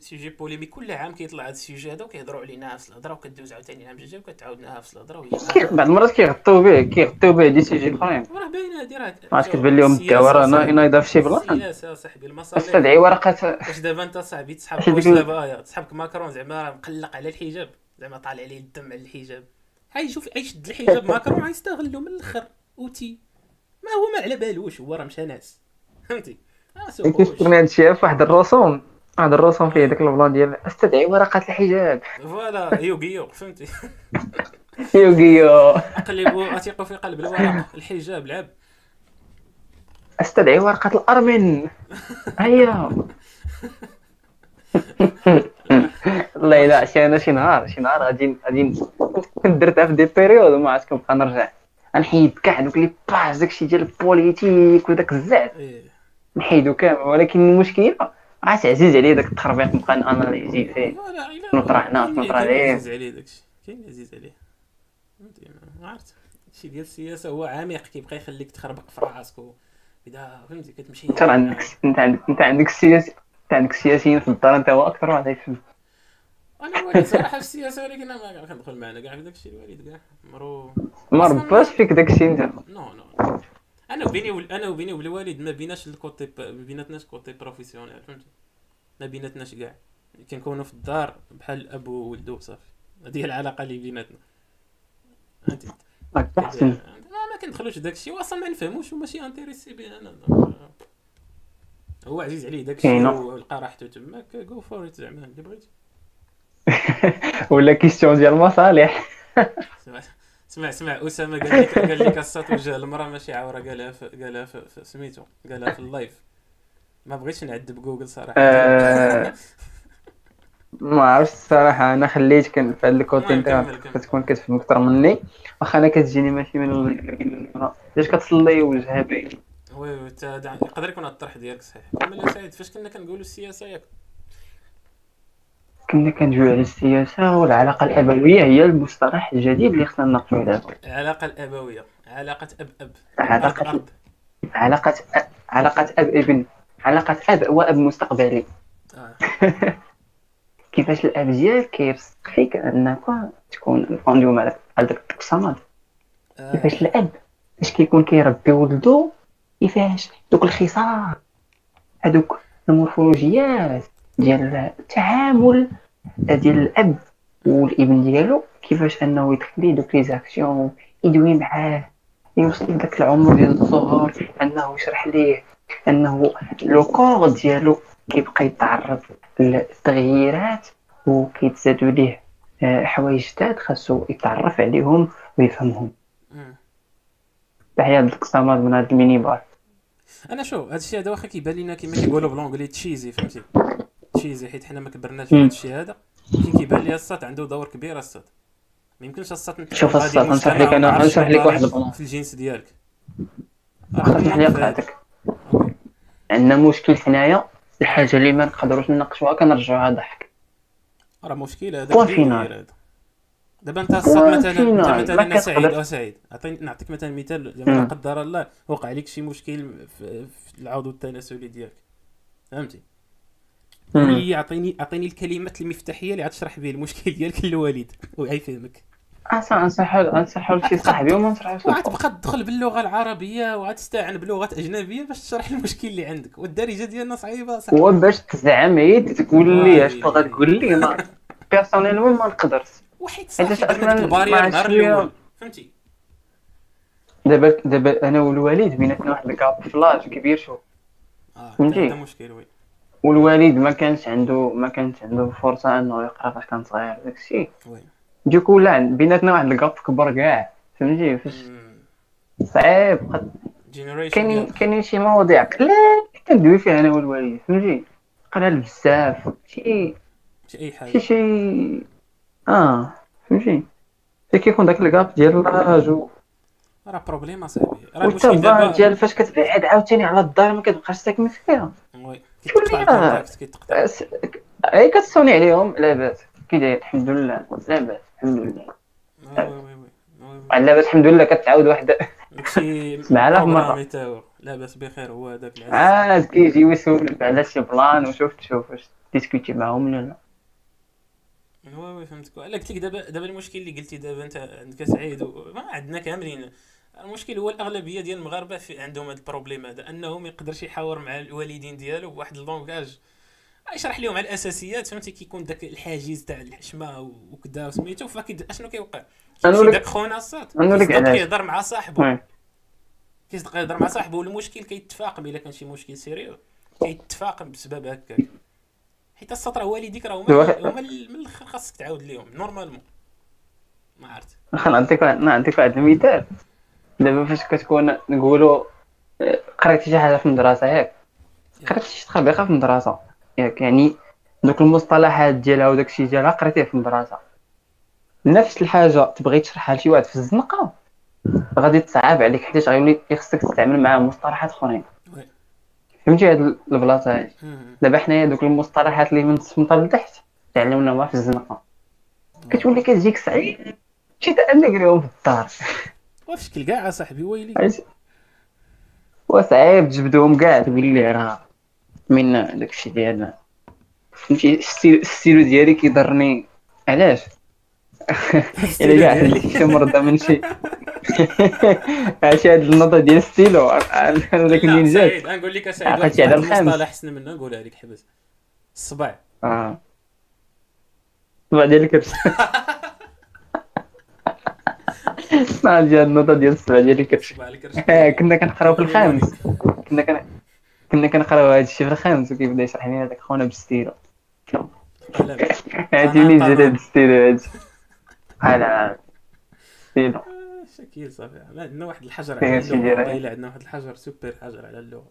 sujet polémique كل عام كيطلع هذا ال sujet هذا وكيهضروا عليه نفس الهضرة وكدوز عاوتاني عام جوج وكتعاود نفس الهضرة بعض المرات كيغطيو به كيغطيو به des sujets اخرين وراه باينة هادي راه ما عرفتش كتبان لهم صاحبي. راه نايضة في شي بلاصة. السياسة صاحبي المصالح. استدعي ورقه واش دابا أنت صاحبي تسحب واش دابا؟ تسحبك ماكرون زعما راه مقلق على الحجاب. زعما طالع عليه الدم على الحجاب. هاي شوف يشد الحجاب ماكرون غيستغلو من الآخر أوتي. ما هو ما على بالوش هو راه مشى ناس. فهمتي؟ سوقوش. كيشوفني هادشي في واحد الرسوم؟ واحد الرسوم فيه داك البلان ديال استدعي ورقة الحجاب. فوالا يوغيو فهمتي؟ يوغيو قلبوا اثيقوا في قلب الورق الحجاب لعب. استدعي ورقة الأرمن. هيا. والله الا عشان شي نهار شي نهار غادي غادي درتها في des périodes وما عرفت كنبقى نرجع غنحيد كاع دوك les pages داكشي ديال ال politique وداك الزعت إيه نحيدو كامل ولكن المشكلة عاد عزيز عليا داك التخربيق نبقى ن analyser فيه نطرح هنا، نطرح عليه. عزيز عليه داكشي كاين عزيز عليه عرفت شي ديال السياسة هو عميق كيبقى يخليك تخربق في راسك اذا فهمتي كتمشي انت عندك انت عندك انت عندك السياسي انت عندك السياسيين في الدار أنت هو أكثر واحد يفهم أنا الوالد صراحة في السياسة ولكن ما كندخل معنا. كاع في داكشي الوالد كاع مرو. ما رباش فيك داكشي إنت. non non أنا وبيني وال... أنا وبيني والوالد ما بيناش ال côté p... ما بيناتناش côté professionnel فهمتي ما بيناتناش كاع. كنكونوا في الدار بحال الاب وولدو صافي. هذه هي العلاقة اللي بيناتنا. احسن ما كندخلوش داكشي واصلا ما نفهموش وماشي intéressé به أنا. هو عزيز عليه داكشي كاينة. ولقى راحته تماك جو فور ات زعما اللي بغيتي. ولا question ديال المصالح سمع سمع أسامة قال لك قال لك الصوت وجه المرأة ماشي عورة قالها قالها سميتو قالها في اللايف. ما بغيتش نعذب جوجل صراحة. آه، ما عرفتش الصراحة أنا خليت كمل، كمل. كتكون كتفهم أكثر مني. واخا أنا كتجيني ماشي من علاش كتصلي وجهها باين oui oui يقدر يكون الطرح ديالك صحيح. كمل سعيد فاش كنا كنقولوا السياسة ياك؟ كنا كنجيو على السياسة والعلاقة الأبوية هي المصطلح الجديد اللي خصنا نناقشوا عليه. العلاقة الأبوية. علاقة أب أب. أب أب. علاقة علاقة أب ابن. علاقة أب واب مستقبلي. آه. كيفاش الأب ديالك كيرسخيك أنك تكون داك بحال داك التقسامات آه. كيفاش الأب؟ فاش كيكون كيربي ولدو؟ كيفاش؟ دوك الخصال هادوك المورفولوجيات ديال التعامل ديال الأب والابن ديالو كيفاش أنه يدخلي دوك les actions يدوي معاه يوصل لذاك العمر ديال الظهور أنه يشرح ليه أنه le corps ديالو كيبقى يتعرض للتغييرات وكيتزادوا ليه آه، حوايج جداد خاصو يتعرف عليهم ويفهمهم. مم. تحية القسامات من هاد الميني بار. أنا شو هذا الشيء هذا واخا كيبان لنا كما كيقولوا بلونجلي تشيزي فهمتي تشيزي حيت حنا ما كبرناش في. هذا الشيء هذا ولكن كيبان لي الصات عنده دور كبير الصات ما يمكنش الصات شوف الصات، نشرح لك عرفتش نشرح لك واحد البلان. في الجنس ديالك لي قطعتك OK. عندنا مشكل حنايا الحاجة اللي ما نقدروش نناقشوها كنرجعوها ضحك راه مشكل هذا point كبير final. دابا انت point مثلا انت final. مثلا سعيد أو سعيد. عطيني نعطيك مثلا مثال لا. قدر الله وقع لك شي مشكل في, في العضو التناسلي ديالك. فهمتي؟ مم. قول لي اعطيني اعطيني الكلمات المفتاحية اللي غتشرح به المشكل ديالك للوالد وغيفهمك أصلا انصحوا انصحوا لشي صاحبي وما نصحوش. وغتبقى تدخل باللغة العربية وغتستعن بلغات أجنبية باش تشرح المشكل اللي عندك. والدارجة ديالنا صعيبة صعيبه هو باش تزعم عيد تقول لي اش تقول لي؟ moi personnellement ما نقدرش. وحيد حيت صافي أصلاً درنا ديك ال barrière النهار شوية- الأول. فهمتي؟ دابا دابا أنا والوالد بيناتنا واحد ال gap في l'âge كبير شو آه فهمتي؟ هذا مشكل oui. والوالد ما كانش عنده ما كانش عنده فرصة إنه يقرأ فاش كان صغير داكشي du coup ولا بيناتنا واحد ال gap كبر كاع فهمتي؟ فاش صعيب. قد- كاينين كاينين شي مواضيع لا كندوي فيها أنا والوالد فهمتي؟ قلال بزاف شي شي أي شي حاجة شي آه فهمتي فين كيكون داك ال gap ديال l'âge و- راه problème اصاحبي راه المشكل دابا ديال فاش كتبعد عاوتاني على الدار ما كتبقاش ساكن فيها oui كيتقطع كيتقطع اي كتصوني عليهم لاباس كي داير الحمد لله لاباس الحمد لله oui oui oui لاباس الحمد لله كتعاود واحد داكشي اسمع لا هو لاباس بخير هو هذاك العزيز عاد كيجي ويسولك على شي plan وشوف تشوف واش discuter معاهم ولا لا oui oui فهمتك. قلت لك دابا دابا المشكل اللي قلتي دابا انت عندك سعيد و... ما عندنا كاملين. المشكل هو الأغلبية ديال المغاربة في عندهم هذا ال problème هذا انه ما يقدرش يحاور مع الوالدين ديالو بواحد ال langage. يشرح لهم على الأساسيات فهمتي؟ كيكون داك الحاجز تاع الحشمة وكذا وسميتو فكيد أشنو كيوقع؟ كيمشي داك خونا الصاد. كيهضر مع صاحبه oui. كيصدق يهضر مع صاحبه والمشكل كيتفاقم الا كان شي مشكل sérieux. كيتفاقم بسبب هكاك حيت السطر هو والديك راه هما من الآخر خاصك تعاود ليهم normalement. ما عرفت. نعطيك واحد- نعطيك واحد المثال. دابا فاش كتكون نقولوا قريتي شي حاجة في المدرسة ياك. قريتي شي تخبيقه في المدرسة ياك يعني دوك المصطلحات ديالها وداك الشيء ديالها قريتيه في المدرسة. نفس الحاجة تبغي تشرحها لشي واحد في الزنقة غادي تصعب عليك حيت غيولي خصك تستعمل معاه مصطلحات أخرين. فهمتي هاد البلاصة هادي. دابا حنايا دوك المصطلحات اللي من السمطه لتحت تعلمناها في الزنقة. كتولي كتجيك صعيب شي عندك اليوم في الدار. وفشكل كاع اصاحبي ويلي؟ وصعيب تجبدهم كاع تقول لي راه من داكشي ديالنا. فهمتي؟ الستيل- الستيلو ديالي كيضرني. علاش؟ عندك شي مرضى من شي عرفتي هاد النظره ديال الستيلو ولكن منين جات سعيد نقول لك عقلتي واحد على واحد الخامس. المصطلح حسن منه نقولها لك حبس الصباع آه طبعا ديال الكرش ما ديال النظره ديال السبع ديال الكرش كنا كنقراو في الخامس كنا كن... كنا كنقراو هذا الشيء في الخامس وكيبدا يشرح لنا هذاك خونا بالستيلو. عجبني زاد هاد الستيلو هادي على شكيل صافي. عندنا واحد الحجر على اللغة عندنا واحد الحجر سوبر حجر على اللغة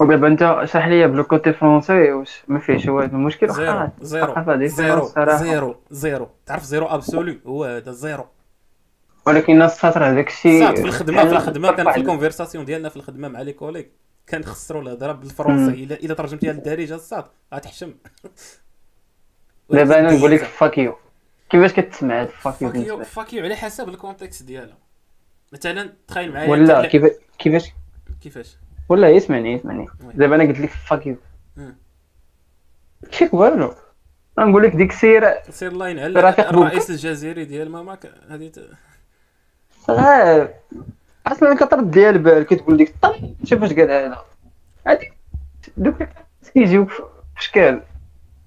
ودابا انت اشرح لي بلو côté français واش ما فيهش هو المشكل؟ زيرو زيرو زيرو. زيرو زيرو. تعرف زيرو ابسولو هو هذا زيرو. ولكن الناس خاطر هذاك الشيء في الخدمة في الخدمة كان في ال conversation ديالنا في الخدمة مع les collègues كنخسروا الهضرة بالفرنسي. إلا إلا ترجمتيها للدارجة الصاد. غتحشم دابا أنا نقول لك fuck you كيفاش كتسمع هاد fuck you لك؟ fuck you على حسب ال context ديالها مثلا تخيل معايا ولا كيف- كيفاش كيفاش ولا يسمعني يسمعني وي. دابا أنا قلت لك فاك يو مم. شيك والو نقول لك ديك لاين على رافق بوك. الرئيس الجزائري ديال ماماك هذه أصلا كترد ديال بال كتقول ديك طل شوف اش قال هذا هاديك دوك كيجيوك في شكال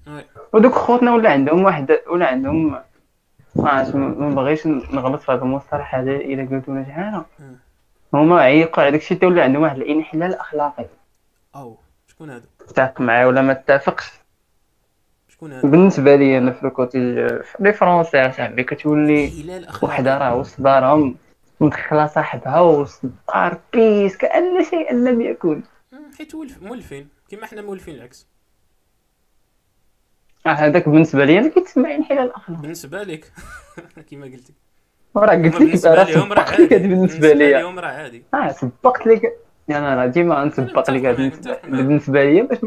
وي. ودوك خوتنا ولا عندهم واحد ولا عندهم ما عرفتش ما بغيتش نغلط في هذا المصطلح هذا الا قلت ولا شي حاجة. هما عيقوا على داكشي حتى ولا عندهم واحد الانحلال اخلاقي أو شكون هذا؟ تتفق معاه ولا ما تتفقش؟ شكون هذا؟ بالنسبة لي أنا في ال côté les français أصاحبي كتولي اخلاقي وحدة راه وسط دارهم مدخله صاحبها وسط الدار baise كأن شيئا لم يكن. حيت ولف مولفين كيما حنا مولفين العكس. هذاك بالنسبة لي أنا كيتسمع انحلال الاخلاق بالنسبة لك؟ كيما قلتي وراه قلت لك راه راه سبقت لك هذه بالنسبة لي لهم راه عادي. آه سبقت لك. أنا راه ديما نسبق لك بالنسبة لي باش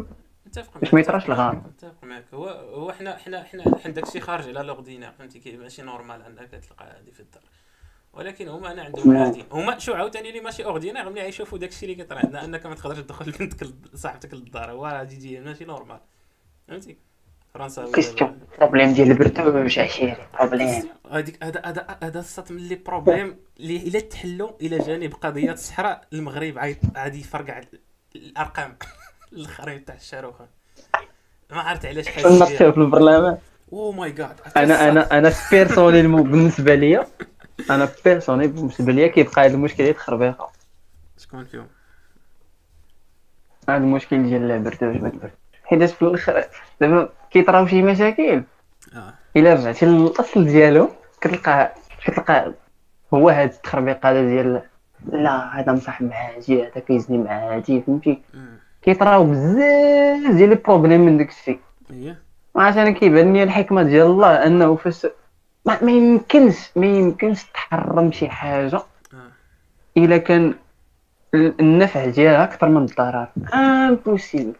باش ما يطراش الغار متفق معك. هو هو حنا حنا حنا حنا داكشي خارج على لوغدينا فهمتي كي ماشي normal انك تلقى هادي في الدار. ولكن هما أنا عندهم. عادي. هما شو عاوتاني اللي ماشي ordinaire ملي يشوفوا داكشي اللي كيطرا عندنا أنك ما تقدرش تدخل بنتك صاحبتك للدار. هو راه جي ماشي نورمال. فهمتي؟ فرنسا كيستيون بروبليم ديال البرتوج عشيري. بروبليم هذيك هذا هذا هذا الصات من لي بروبليم اللي إلا تحلوا إلى جانب قضية الصحراء المغرب عاد يفرقع الأرقام. الاخرين تاع الشاروخان ما عرفت علاش حاجة ناقشوا في البرلمان. أو ماي جاد أنا أنا أنا بيرسونيل بالنسبة ليا أنا بيرسونيل بالنسبة ليا كيبقى هذا المشكل يتخربيقه شكون فيهم؟ هذا المشكل ديال البرتوج ما البرتوج حيت في الأخر دابا كيطراو شي مشاكل. آه. إلا رجعتي للاصل ديالو كتلقى كتلقى هو هاد التخربيق هذا ديال لا هذا مصاحب مع هادي هذا كيزني مع هادي فهمتي. كيطراو بزاف ديال ال problèmes من داك الشيء إيه. وعشان أنا كيبان لي الحكمة ديال الله أنه فاش ما, ما يمكنش ما يمكنش تحرم شي حاجة آه. إلا كان ال- النفع ديالها أكثر من الضرر. impossible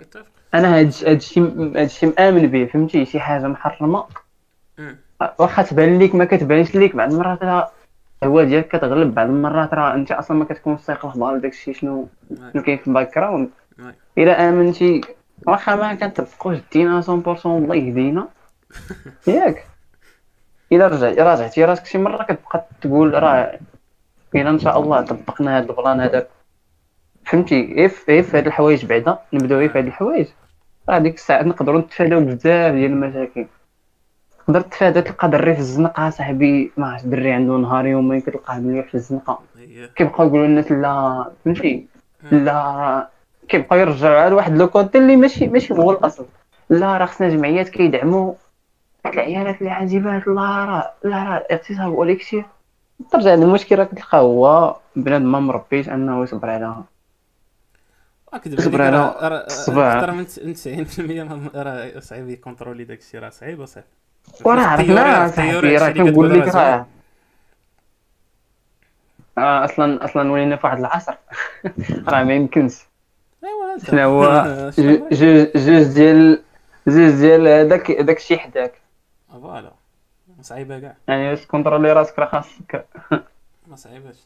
نتفق أنا هاد هاد الشيء هاد الشيء مآمن به فهمتي؟ شي حاجة محرمة. واخا تبان ليك ما كتبانش ليك بعض المرات راه الهوا ديالك كتغلب بعض المرات راه أنت أصلا ما كتكونش سايق الاخبار داك الشيء شنو شنو كاين في ال background. إلا آمنتي واخا ما كنطبقوش الدين 100% الله يهدينا. ياك. إلا رجع راجعتي راسك شي مرة كتبقى تقول راه إلا إن شاء الله طبقنا هذا ال plan هذاك. فهمتي؟ في غير في هاد الحوايج بعدا. نبداو غير في هاد الحوايج. راه ديك الساعة نقدروا نتفاداو بزاف ديال المشاكل. تقدر تفادى تلقى دري في الزنقة صاحبي ما عرفت دري عنده نهار يومين كتلقاه مليح في الزنقة. إيه كيبقاو يقولوا الناس لا فهمتي؟ لا كيبقاو يرجعوا على واحد le côté اللي ماشي ماشي هو الأصل. لا راه خصنا جمعيات كيدعموا. هاد العيالات اللي عازبات لا راه لا راه الاغتصاب هو اللي كثير ترجع للمشكل راه كتلقى هو بنادم ما مربيش أنه يصبر على أكذب عليك على الصباع. أكثر من 90% ما- راه صعيب يكونترولي داك الشيء راه صعيب وصعيب وراه عرفنا صاحبي راه كنقول لك راه أصلا أصلا ولينا في واحد العصر؟ راه ما يمكنش. شنو هو؟ جوج ديال جوج ديال هذاك داك الشيء حداك. voilà. صعيبة كاع. يعني باش تـ contrôler راسك راه خاصك. ما صعيباش.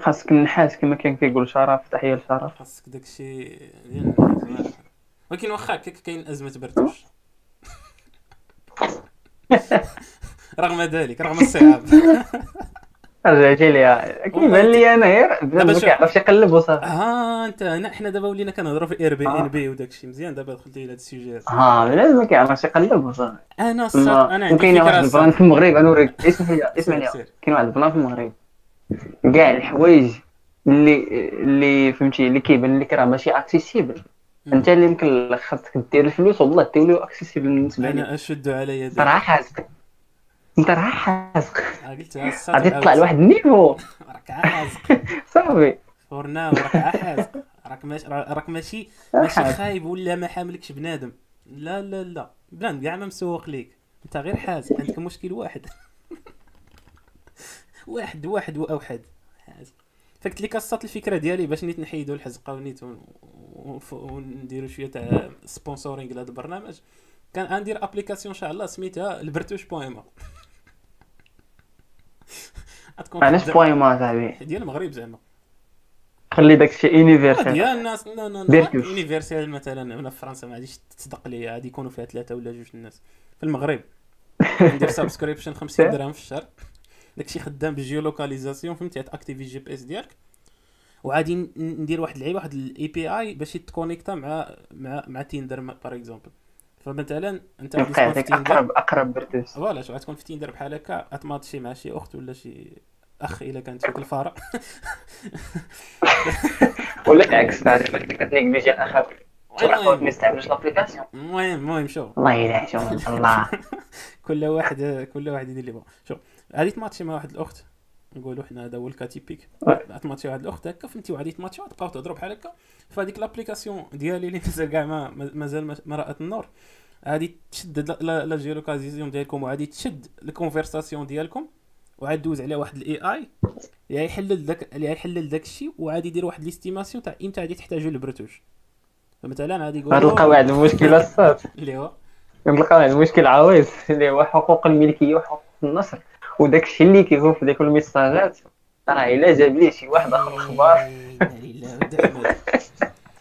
خاصك النحاس كما كان كيقول شرف تحية لشرف. خاصك داك الشيء ديال الناس. ولكن واخا هكاك كاين أزمة برتوش. رغم ذلك رغم الصعاب. رجعتي ليها. كيبان لي أنا غير ما. كيعرفش يقلب وصافي. ها أنت هنا حنا دابا ولينا كنهضروا في Airbnb وداك الشيء مزيان. دابا دخلتي لهذا ال sujet هذا ها بنادم ما كيعرفش يقلب وصافي. أنا الصاد أنا عندي وكاين واحد فكرة ال plan. في المغرب. أنا نوريك اسمح لي اسمح لي. كاين واحد ال plan في المغرب. كاع الحوايج اللي اللي فهمتي اللي كيبان لك راه ماشي accessible انت اللي يمكن خاصك دير الفلوس والله ديرو accessible بالنسبة لك أنا أشد على يدي راه حازق انت راه حازق قلتها الصاد غادي تطلع لواحد ال niveau. راك حازق صافي. for now راك حازق راك ماشي راك ماشي ماشي خايب ولا ما حاملكش بنادم. لا لا لا. بنادم كاع ما مسوق ليك. انت غير حازق عندك مشكل واحد. واحد واحد واوحد فقلت لك الصات الفكرة ديالي باش نيت نحيدوا الحزقه ونيت ونديروا شوية تاع sponsoring لهذا البرنامج. كان غندير application إن شاء الله سميتها البرتوش بويما. علاش بويما صاحبي. ديال المغرب زعما. خلي داك الشيء universel ديال الناس لا لا لا. universel مثلا هنا في فرنسا ما غاديش تصدق لي غادي يكونوا فيها ثلاثة ولا جوج الناس. في المغرب. ندير subscription 50 درهم في الشهر. داكشي خدام بال géolocalisation فهمتي؟ ت activer GPS ديالك. وعادي ندير واحد اللعيبه واحد ال API باش يت connecta مع مع مع تيندر par exemple فمثلا أنت غادي تكون أقرب أقرب برتوس voilà شو غتكون في تيندر بحال هكا غت matchي مع شي أخت ولا شي أخ إلا كانت فيك الفارة. ولا العكس كت négliger اخاك ما l'application المهم. المهم شوف. الله يلاه شوف الله. كل واحد كل واحد يدير اللي بغا شوف. غادي ت matchي مع واحد الأخت. نقولوا حنا هذا هو ال cas typique Ouais. ت matchي واحد الأخت هكا فهمتي؟ وغادي ت matchيو تبقاو تهضروا بحال هكا. فهاديك l'application ديالي اللي مازال كاع ما مازال ما- رأت النور. غادي تشد la- géolocalisation ديالكم وغادي تشد ال conversation ديالكم وعاد دوز عليها واحد الاي اي يا يحلل داك يا يحلل داك الشيء وعادي يدير واحد ليستيماسيون تاع إمتى غادي تحتاجوا البرتوش. فمثلا غادي يقول غتلقى واحد المشكل الصاد اللي هو؟ غتلقى واحد المشكل عويص اللي هو حقوق الملكية وحقوق النشر وداك الشيء اللي كيكون في ديك الميساجات راه إلا جاب ليه شي واحد آخر الخبار.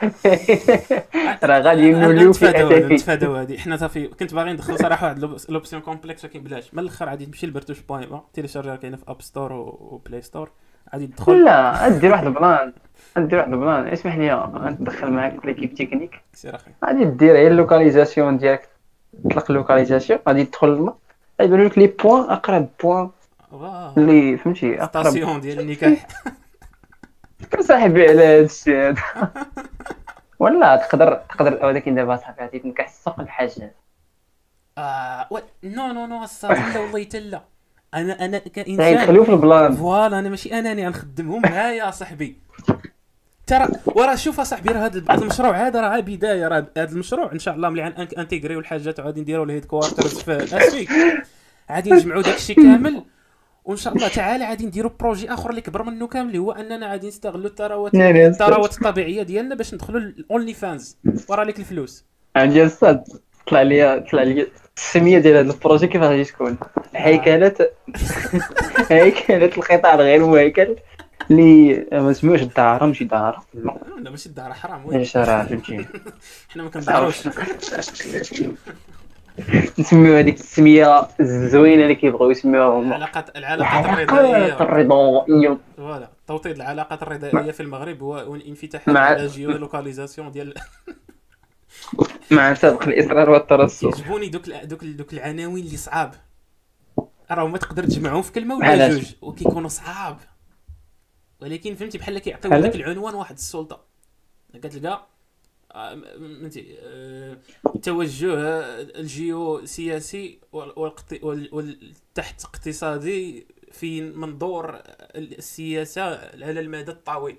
راه غادي نوليو في اساسي نتفاداو هادي حنا صافي كنت باغي ندخل صراحة واحد l'op- l'option complexe ولكن بلاش من الأخر غادي تمشي لبرتوش point بـ téléchargerها كاينة في اب ستور وبلاي ستور غادي تدخل. لا دير واحد ال plan. دير واحد ال plan. اسمح لي ندخل معاك في l'équipe technique. سير أخي. غادي دير غير ال localisation ديالك تطلق ال localisation. غادي تدخل غيبانو لك les points اقرب point اللي فهمتي اقرب station ديال النكاح كنصاحبي على هذا الشيء هذا ولا تقدر تقدر ولكن دابا صاحبي غادي تنكح السوق الحاجة آه و... non non non لا والله تلا أنا أنا كانسان تخليو في ال plan voilà أنا ماشي اناني غنخدمهم معايا صاحبي ترى وراه شوف اصاحبي راه هذا المشروع هذا راه بداية راه هذا المشروع إن شاء الله ملي n'intégrerيو الحاجات وغادي نديروا ال headquarters في اسفي غادي نجمعوا داك الشيء كامل وإن شاء الله تعالى غادي نديروا projet آخر اللي كبر منه كامل اللي هو أننا غادي نستغلوا الثروات ناري الثروات الطبيعية ديالنا باش ندخلوا الاونلي فانز ورا لك الفلوس. عندي أستاذ طلع لي طلع لي السميه ديال هذا ال projet كيف غادي تكون؟ هيكله هيكله القطاع الغير مهيكل اللي ما سميوش الدار ماشي دار. لا ماشي الدار حرام. وين إيش راه فهمتي؟ حنا ما كنبيعوش نسميو هذيك السمية الزوينة اللي كيبغيو يسميوها هما. العلاقات العلاقات الرضائية. voilà. توطيد العلاقات الرضائية في المغرب هو والانفتاح مع- على géolocalisation ديال مع سابق الإصرار والترصد. كيعجبوني دوك دوك دوك العناوين اللي صعاب. راه ما تقدر تجمعهم في كلمة ولا؟ جوج؟ وكيكونوا صعاب. ولكن فهمتي بحال كيعطيو؟ داك العنوان واحد السلطة كتلقى آه، فهمتي آه، توجه الجيو سياسي والتحت اقتصادي في منظور السياسة على المدى الطويل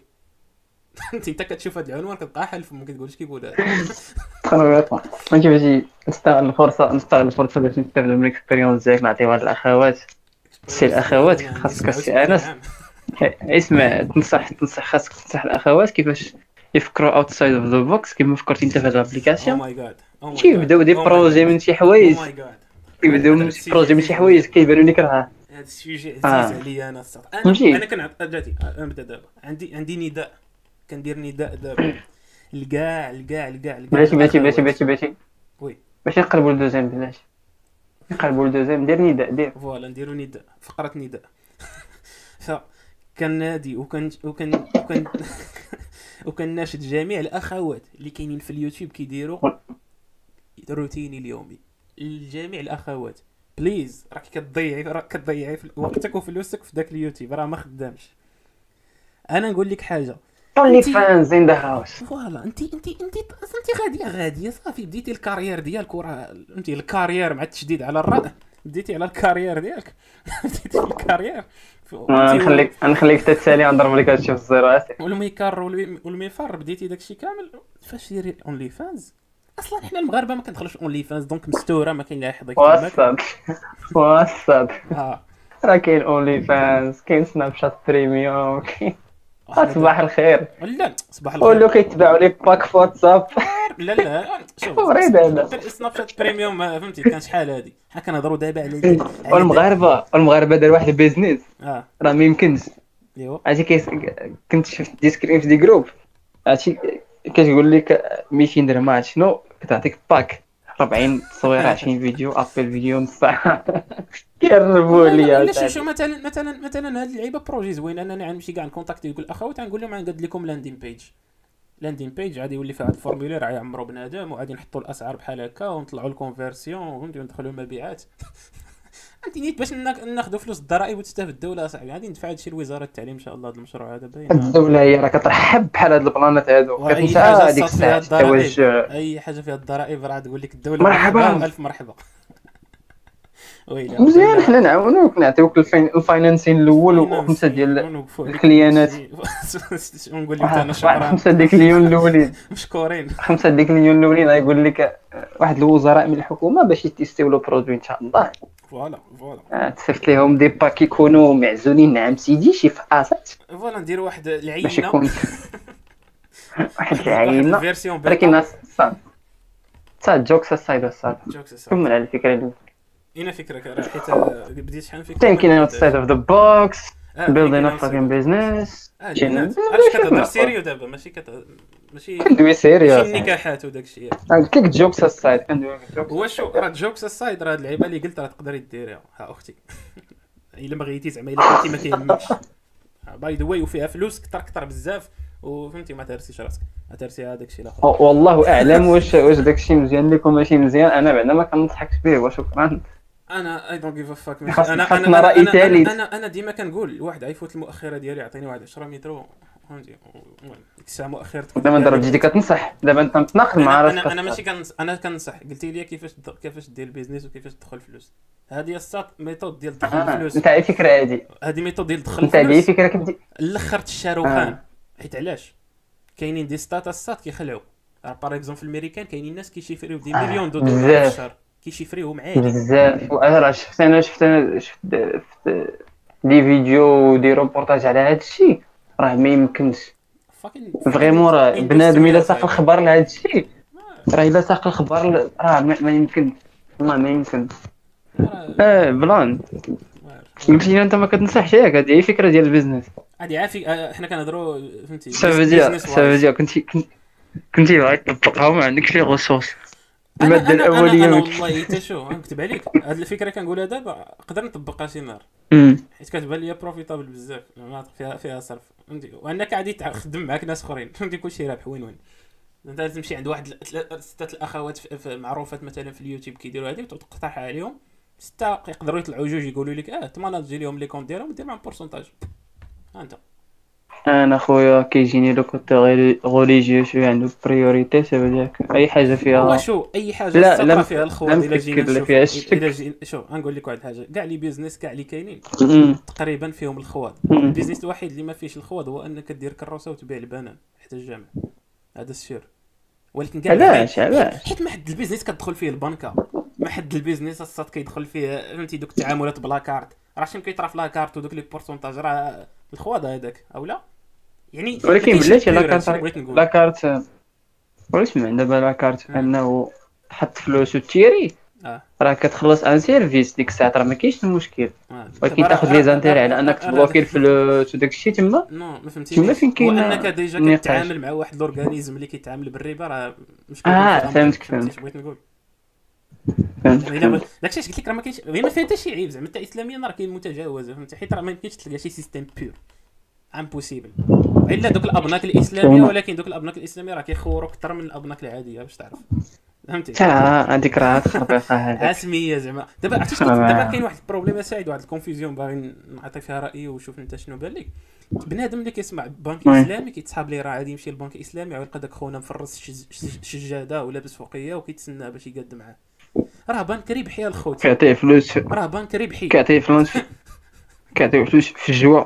انت انت كتشوف هذا العنوان كتبقى حلف ما كتقولش كيقول هذا تقريبا باش نستغل الفرصة نستغل الفرصة باش نستافد من ال expérience ديالك نعطيوها للاخوات سي الأخوات، يعني خاصك السي. كلام. اسمع تنصح تنصح خاصك تنصح الأخوات كيفاش يفكروا outside of the box كيما فكرتي أنت في أو ال application كيبداو des projets من شي حوايج. كيبداو من شي projet من شي حوايج كيبانوا لك راه. هذا ال sujet عزيز آه. عليا أنا الصراحة. أنا؟ أنا كنعط بلاتي أنا نبدا دابا. عندي عندي نداء. كندير نداء دابا. لكاع لكاع لكاع لكاع بلاتي بلاتي بلاتي. بلاتي بلاتي oui. باش نقلبوا ل deuxième بلاتي نقلبوا ل deuxième. دير نداء دير. voilà نديرو نداء. فقرة نداء. فكنادي وكن وكن وكن وكناشد جميع الأخوات اللي كاينين في اليوتيوب كيديروا روتيني اليومي. لجميع الأخوات. please راك كتضيعي راك كتضيعي في وقتك وفلوسك في داك اليوتيوب راه ما خدامش. أنا نقول لك حاجة. أونلي فانز in the house. voilà انت انت انت انت غاديه غادية صافي بديتي ال carrière ديالك وراه فهمتي ال carrière مع التشديد على الراء بديتي على ال carrière ديالك. بديتي الكارير نخليك نخليك تتسالي نضرب لك هادشي في ال zéro اسف والميكار والمي- والميفر بديتي داكشي كامل فاش ديري اونلي فانز أصلا حنا المغاربة ما كندخلوش اونلي فانز donc مستورة ما كاين لا وصد وصد آه. راه كاين اونلي فانز كاين سناب شات premium كاين صباح الخير. لا صباح الخير. ولو كيتباعوا les packs في واتساب. لا لا شوف فريد هذا سناب شات premium ما فهمتي كان شحال هادي؟ حنا كنهضروا دابا على على- والمغاربة والمغاربة دار واحد ال business. آه. راه ما يمكنش. ايوا عرفتي كيس كنت شفت ديسكرين في دي جروب عرفتي كتقول لك 200 درهم عرفت شنو؟ كتعطيك باك 40 تصويره 20 فيديو ابل فيديو نص ساعة. كيربوا لا لي شو شو مثلا مثلا مثلا هاد اللعيبة بروجي زوين انني غنمشي كاع نكونتاكتي يقول اخوات غنقول لهم غنقاد لكم لاندين بيج. لاندين بيج غادي يولي فيها الفورمولير غيعمرو بنادم وغادي نحطوا الأسعار بحال هكا ونطلعوا الكونفيرسيون فهمتي وندخلوا المبيعات. انت نيت باش نا- ناخذوا فلوس الضرائب وتستافد الدولة صاحبي. غادي ندفع هادشي لوزارة التعليم إن شاء الله هذا المشروع هذا باين. الدولة هي راه كترحب بحال هاد ال planات هادو. كتنسى هذيك الساعة. التوجه أي حاجة فيها الضرائب راه تقول لك الدولة مرحبا. والف مرحبا. ويلي مزيان حنا نعاونوك نعطيوك ال financing الأول وخمسة ديال ال clientات. ونقول لك أنا شكرا. خمسة ديك المليون الأولين. مشكورين. خمسة ديك المليون الأولين غيقول لك واحد الوزراء من الحكومة باش يتيستيو le produit إن شاء الله. voilà voilà. آه، تصيفط لهم des packs يكونوا معزولين نعم سيدي شي فاسات فوالا نديروا واحد باش العينه يكون واحد العينة. ولكن صاد صاد jokes aside jokes كمل على الفكرة اللي اين فكرك حيت آه، بديت شحال فكرة؟ thinking outside of the box building a thinking outside fucking business علاش كتهضر sérieux دابا؟ ماشي كت ماشي كندوي ماشي serious النكاحات وداك الشيء. لك jokes كندوي jokes هو شو راه jokes aside راه هاد اللعيبه اللي قلت راه تقدري ديريها ها أختي. إلا بغيتي زعما إلا كنتي ما كيهمكش by the way وفيها فلوس كثر كثر بزاف. وفهمتي ما تهرسيش راسك. ما تهرسي هذاك الشيء الآخر. والله أعلم واش واش داكشي مزيان لك وماشي مزيان. أنا بعدا ما كنضحكش به وشكرا. أنا I don't give a fuck أنا أنا رأي أنا ثالث. أنا, أنا, أنا ديما كنقول الواحد غيفوت المؤخرة ديالي يعطيني واحد 10 متر فهمتي ديك الساعة مؤخرة دابا أنت راه بديتي كتنصح. دابا أنت متناقض مع أنا راسك. أنا, أنا ماشي كنص... أنا كنصح. قلتي لي كيفاش كيفاش دير البيزنس وكيفاش تدخل فلوس. هذه الساط ميثود ديال دخل آه، الفلوس أنت على فكره هادي هذه ميثود ديال دخل أنت هذه الفلوس فكره كتبدي لخرت الشاروخان آه. حيت علاش؟ كاينين دي ستات السات كيخلعوا. باغ اكزومبل في الميريكان كاينين ناس كيشيفريو دي آه، مليون دو دولار في. الشهر. كيشيفريوهم عادي بزاف وأنا شفت أنا شفت أنا شفت des vidéos des reportages على هذا الشيء راه ما يمكنش vraiment راه بنادم الا ساق. الخبر لهذا الشيء راه الا ساق الخبر راه ما ما يمكن والله ما يمكن آه plan قلت لي انت ما كتنصحش ياك هذه هي فكره ديال ال business عادي عافي آه، حنا كنهضروا فهمتي سافيديا. سافيديا كنتي كنت- كنتي باغي تطبقها وما عندكش لي غوسوس الماده أنا- الاوليه أنا والله حتى شو نكتب عليك هاد الفكرة كنقولها دابا نقدر نطبقها شي نهار. حيت كتبان لي بروفيتابل بزاف فيها فيها صرف. فهمتي؟ وأنك غادي تخدم معاك ناس أخرين. فهمتي؟ كلشي رابح وين وين انت تمشي عند واحد ستة الأخوات معروفات مثلا في اليوتيوب كيديروا هذه وتقترح عليهم. ستة يقدروا يطلعوا جوج يقولوا لك آه تماناجي لهم لي كونت ديالهم ودير معاهم بورسونتاج ها أنت. أنا خويا كيجيني لو كوتي غوليجيو شوية عنده بريوريتي سافيديا أي حاجة هو فيها شو أي حاجة لا، لم- فيها الخوض إلا جينا لا فيها الشك. إلا جينا شوف غنقول لك واحد الحاجة كاع les business كاع اللي كاينين. تقريبا فيهم الخواض مم. ال business الوحيد اللي ما فيهش الخواض هو أنك دير كروسة وتبيع البنان حتى الجامع. هذا السير ولكن كاع علاش؟ علاش؟ حيت ما حد ال business كتدخل فيه البنكة. ما حد ال business الصاد كيدخل فيه فهمتي دوك التعاملات ب la carte راه شنو كيطرا في la carte ودوك les pourcentages راه الخواض هذاك أو لا؟ يعني ولكن بلاتي la pure، carte هادشي اللي بغيت نقول. لا كارت وعلاش من دابا la carte مم. انه تحط فلوس وتيري آه راه كتخلص un service ديك الساعة راه ما كاينش المشكل آه. ولكن تاخذ les intérêts على انك تبلوكي الفلوس وداك الشيء تما non ما فهمتيش تما فين كاين وأنك déjà. كتعامل مع واحد ال organisme اللي كيتعامل بالربا راه مشكل آه، الأمر. فهمتك، فهمت. اش بغيت نقول فهمت فهمت. بغيت- داكشي علاش قلت لك راه ما كاينش هي ما فيها حتى شي عيب زعما انت اسلاميا راه كاين متجاوزة فهمتي حيت راه ما يمكنش تلقى شي système pur impossible إلا دوك الأبناك الإسلامية. ولكن دوك الأبناك الإسلامية راه كيخوروا أكثر من الأبناك العادية باش تعرف. فهمتي؟ تا هذيك راه تخربيقه هذاك عاسميه زعما. دابا عرفتي شنو- دابا كاين واحد ال problème سعيد واحد ال confusion باغي نعطي فيها رأيي وشوف أنت شنو بان لك. بنادم اللي كيسمع بنك. إسلامي كيتسحاب ليه راه غادي يمشي للبنك الإسلامي ويلقى داك خونا مفرس سج- سج- سجادة ولابس فوقية وكيتسنى باش يقاد معاه. راه بنك ربحي يا الخوت. كيعطيه فلوس. راه بنك ربحي. كيعطيه فلوس. كيعطيه فلوس في الجوا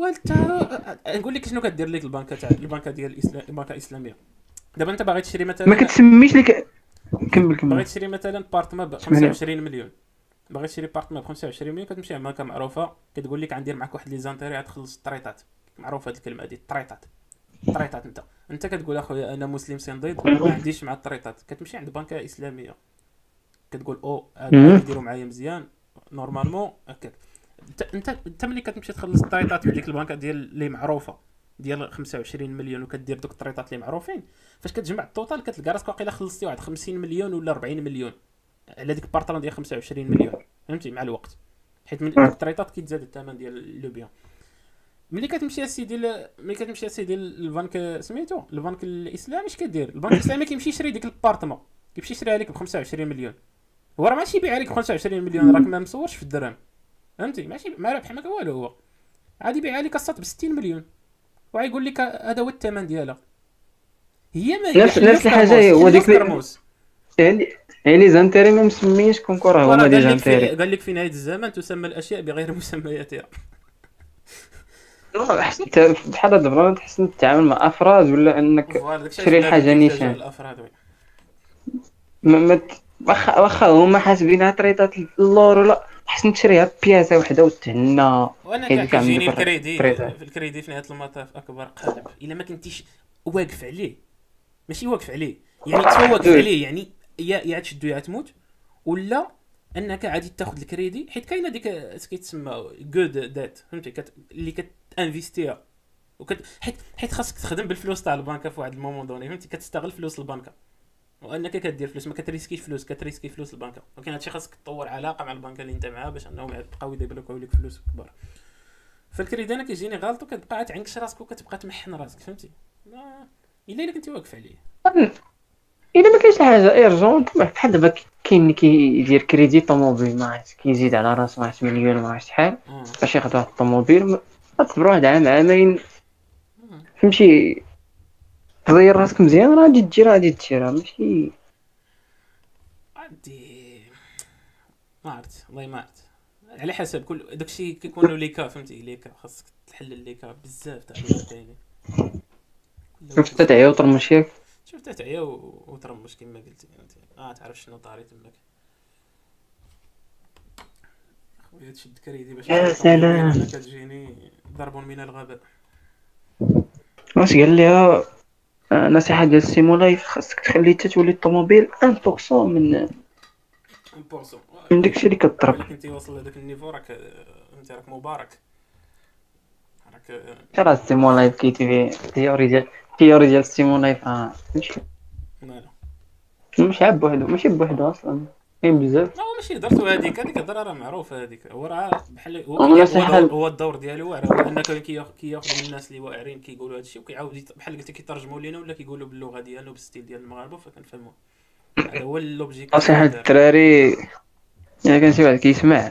وانت نقول لك شنو كدير لك البنكة تاع البنكة ديال الاسلام البنكة الإسلامية. دابا أنت باغي تشري مثلا ما كتسميش لك كمل باغي كمل تشري مثلا بارتما ب اسمعني. 25 مليون. باغي تشري بارتما ب 25 مليون كتمشي لبنكة معروفة. كتقول لك غندير معك واحد les intérêts غتخلص الطريطات معروفة هذه الكلمة هذه الطريطات الطريطات أنت. أنت كتقول أخويا أنا مسلم سنضيد ما عنديش مع الطريطات كتمشي عند بنكة إسلامية. كتقول أو مم. يديروا معايا مزيان normalement هكاك. انت انت ملي كتمشي تخلص الطريطات في ديك البنكة ديال اللي معروفة ديال 25 مليون وكدير دوك الطريطات اللي معروفين فاش كتجمع ال total كتلقى راسك واقيلا خلصتي واحد 50 مليون ولا 40 مليون على ديك البارطمون ديال 25 مليون فهمتي؟ مع الوقت حيت من الطريطات كيتزاد الثمن ديال le bien. ملي كتمشي اسيدي. ملي كتمشي اسيدي للبنك سميتو البنك الإسلامي اش كيدير البنك الإسلامي كيمشي يشري ديك البارتمون كيمشي يشريها لك ب 25 مليون. هو راه ماشي يبيع لك ب 25 مليون راك ما مصورش في الدرهم. فهمتي؟ ماشي ما رابح ما والو هو. عادي يبيعها لك السط ب 60 مليون. وغيقول لك هذا هو الثمن ديالها. هي ما نفس- هي نفس كرموس، هو ديك. يعني يعني زانتيري ما مسميش كونكور وراه هما دي قال لك في زانتيري قال لك في نهاية الزمان تسمى الأشياء بغير مسمياتها. حسنت بحال هاد البلان تحسن تتعامل مع أفراد ولا إنك فوالا داكشي شري علاش الحاجة بنادم كيحتاج نيشان. ما ما واخا واخا هما حاسبينها طريطات اللور ولا حسن تشريها بياسه وحدة وتهنى. وأنا كيجيني الكريدي. في الكريدي في نهاية المطاف أكبر قالب إلا ما كنتيش واقف عليه. ماشي واقف عليه. يعني توا واقف. عليه. يعني يا يا تشدو يا تموت. ولا أنك عادي تاخذ الكريدي حيت كاينة ديك كيتسمى جود دات فهمتي؟ كت... اللي كتانفيستيها. وكت حيت حيت خاصك تخدم بالفلوس تاع البنكة في واحد ال moment donné فهمتي؟ كتستغل فلوس البنكة. وأنك كدير فلوس ما كتريسكيش فلوس كتريسكي فلوس البنكة. ولكن هادشي خاصك تطور علاقة مع البنكة اللي انت معاها باش انهم يبقاو يديبلوكاو لك فلوس كبار. فالكريدي أنا كيجيني غلط وكتبقى عاد عنكش راسك وكتبقى تمحن راسك فهمتي؟ ما إلا إلا كنتي واقف عليه إلا ما كاينش حاجة urgente بحال دابا كاين اللي كيدير كريدي طوموبيل ما عرفت كيزيد على راسو ما عرفت مليون ما عرفت شحال آه. باش ياخذ واحد الطوموبيل تصبر واحد عام عامين. آه. فهمتي؟ تغير راسك مزيان؟ راه غادي تجي راه غادي ديرها ماشي. عندي ما عرفت. والله ما عرفت. على حسب كل داكشي كيكونوا ليكا فهمتي؟ ليكا خاصك تحل ليكا بزاف تاع الوالدين شفت تعيا وطرمش ياك؟ شفت تعيا و- وترمش كما قلتي انت. آه تعرف شنو طاري تماك. خويا تشد كريدي باش يا سلام. كتجيني ضرب من الغباء. واش قال لها نصيحة ديال سيمو لايف خاصك تخلي حتى تولي الطوموبيل 1% من 1% من داكشي اللي كضرب الا كنتي واصل لهذاك ال niveau راك أنت راك مبارك. راك راه سيمو لايف كيتي في ال théorie ديال ال théorie ديال سيمو لايف ماشي مش عيب بوحدو ماشي بوحدو أصلا. كاين بزاف لا هو ماشي هضرتو هذيك هذيك الهضره راه معروفة هذيك. هو راه بحال هو, الدور ديالو واعر هو كياخ- كياخذ من الناس اللي واعرين كيقولوا هذا الشيء وكيعاود بحال قلتي كيترجموا لينا ولا كيقولوا باللغة ديالنا بال style ديال المغاربة فكنفهموا. هذا هو l'objectif نصيحة الدراري الا كان شي واحد كيسمع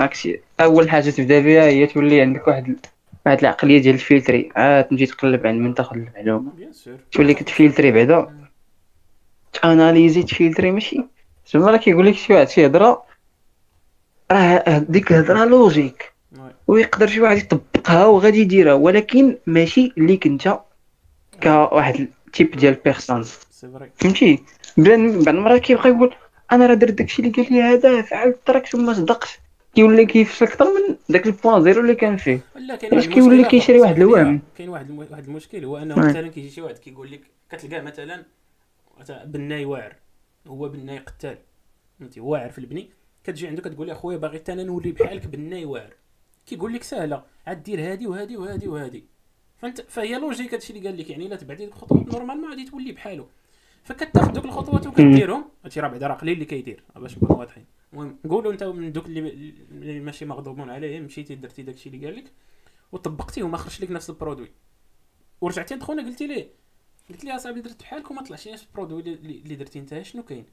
داكشي أول حاجة تبدا بها هي تولي عندك واحد واحد العقلية ديال الفلتري. عاد تمشي تقلب عند من تاخذ source. تولي كتفلتري بعدا. تأناليزي تفلتري ماشي؟ زعما راه كيقول لك شي واحد شي هضره راه ديك الهضرة logique oui. ويقدر شي واحد يطبقها وغادي يديرها. ولكن ماشي ليك انت كواحد ال type ديال personne فهمتي؟ plan بعض المرات كيبقى يقول أنا راه درت داكشي اللي قال لي هذا فعلا تراك وما صدقش كيولي كيفشل أكثر من داك ال point zéro اللي كان فيه. واحد كيولي كيشري. واحد الوهم؟ كاين واحد واحد المشكل. هو أنه. مثلا كيجي شي واحد كيقول لك كتلقاه مثلا بناي واعر. هو بناي قتال. فهمتي؟ واعر في البني. كتجي عنده كتقول له أخويا باغي حتى أنا نولي بحالك بناي واعر. كيقول لك سهلة. عاد دير هادي وهادي وهادي وهادي. فانت فهي logique هادشي اللي قال لك. يعني إلا تبعتي الخطوات normalement غادي تولي بحالو. فكتاخذ دوك الخطوات وكديرهم. هادشي راه بعدا راه قليل اللي كيدير. باش نكونوا واضحين. المهم نقولوا أنت من دوك اللي ماشي مغضوبون عليهم مشيتي درتي داكشي اللي قال لك وطبقتيه وما خرجش لك نفس ال produit. ورجعتي عند خونا قلتي ليه قلت لي اصاحبي درت بحالك وما طلعش نفس ال produit اللي درتي انت شنو كاين؟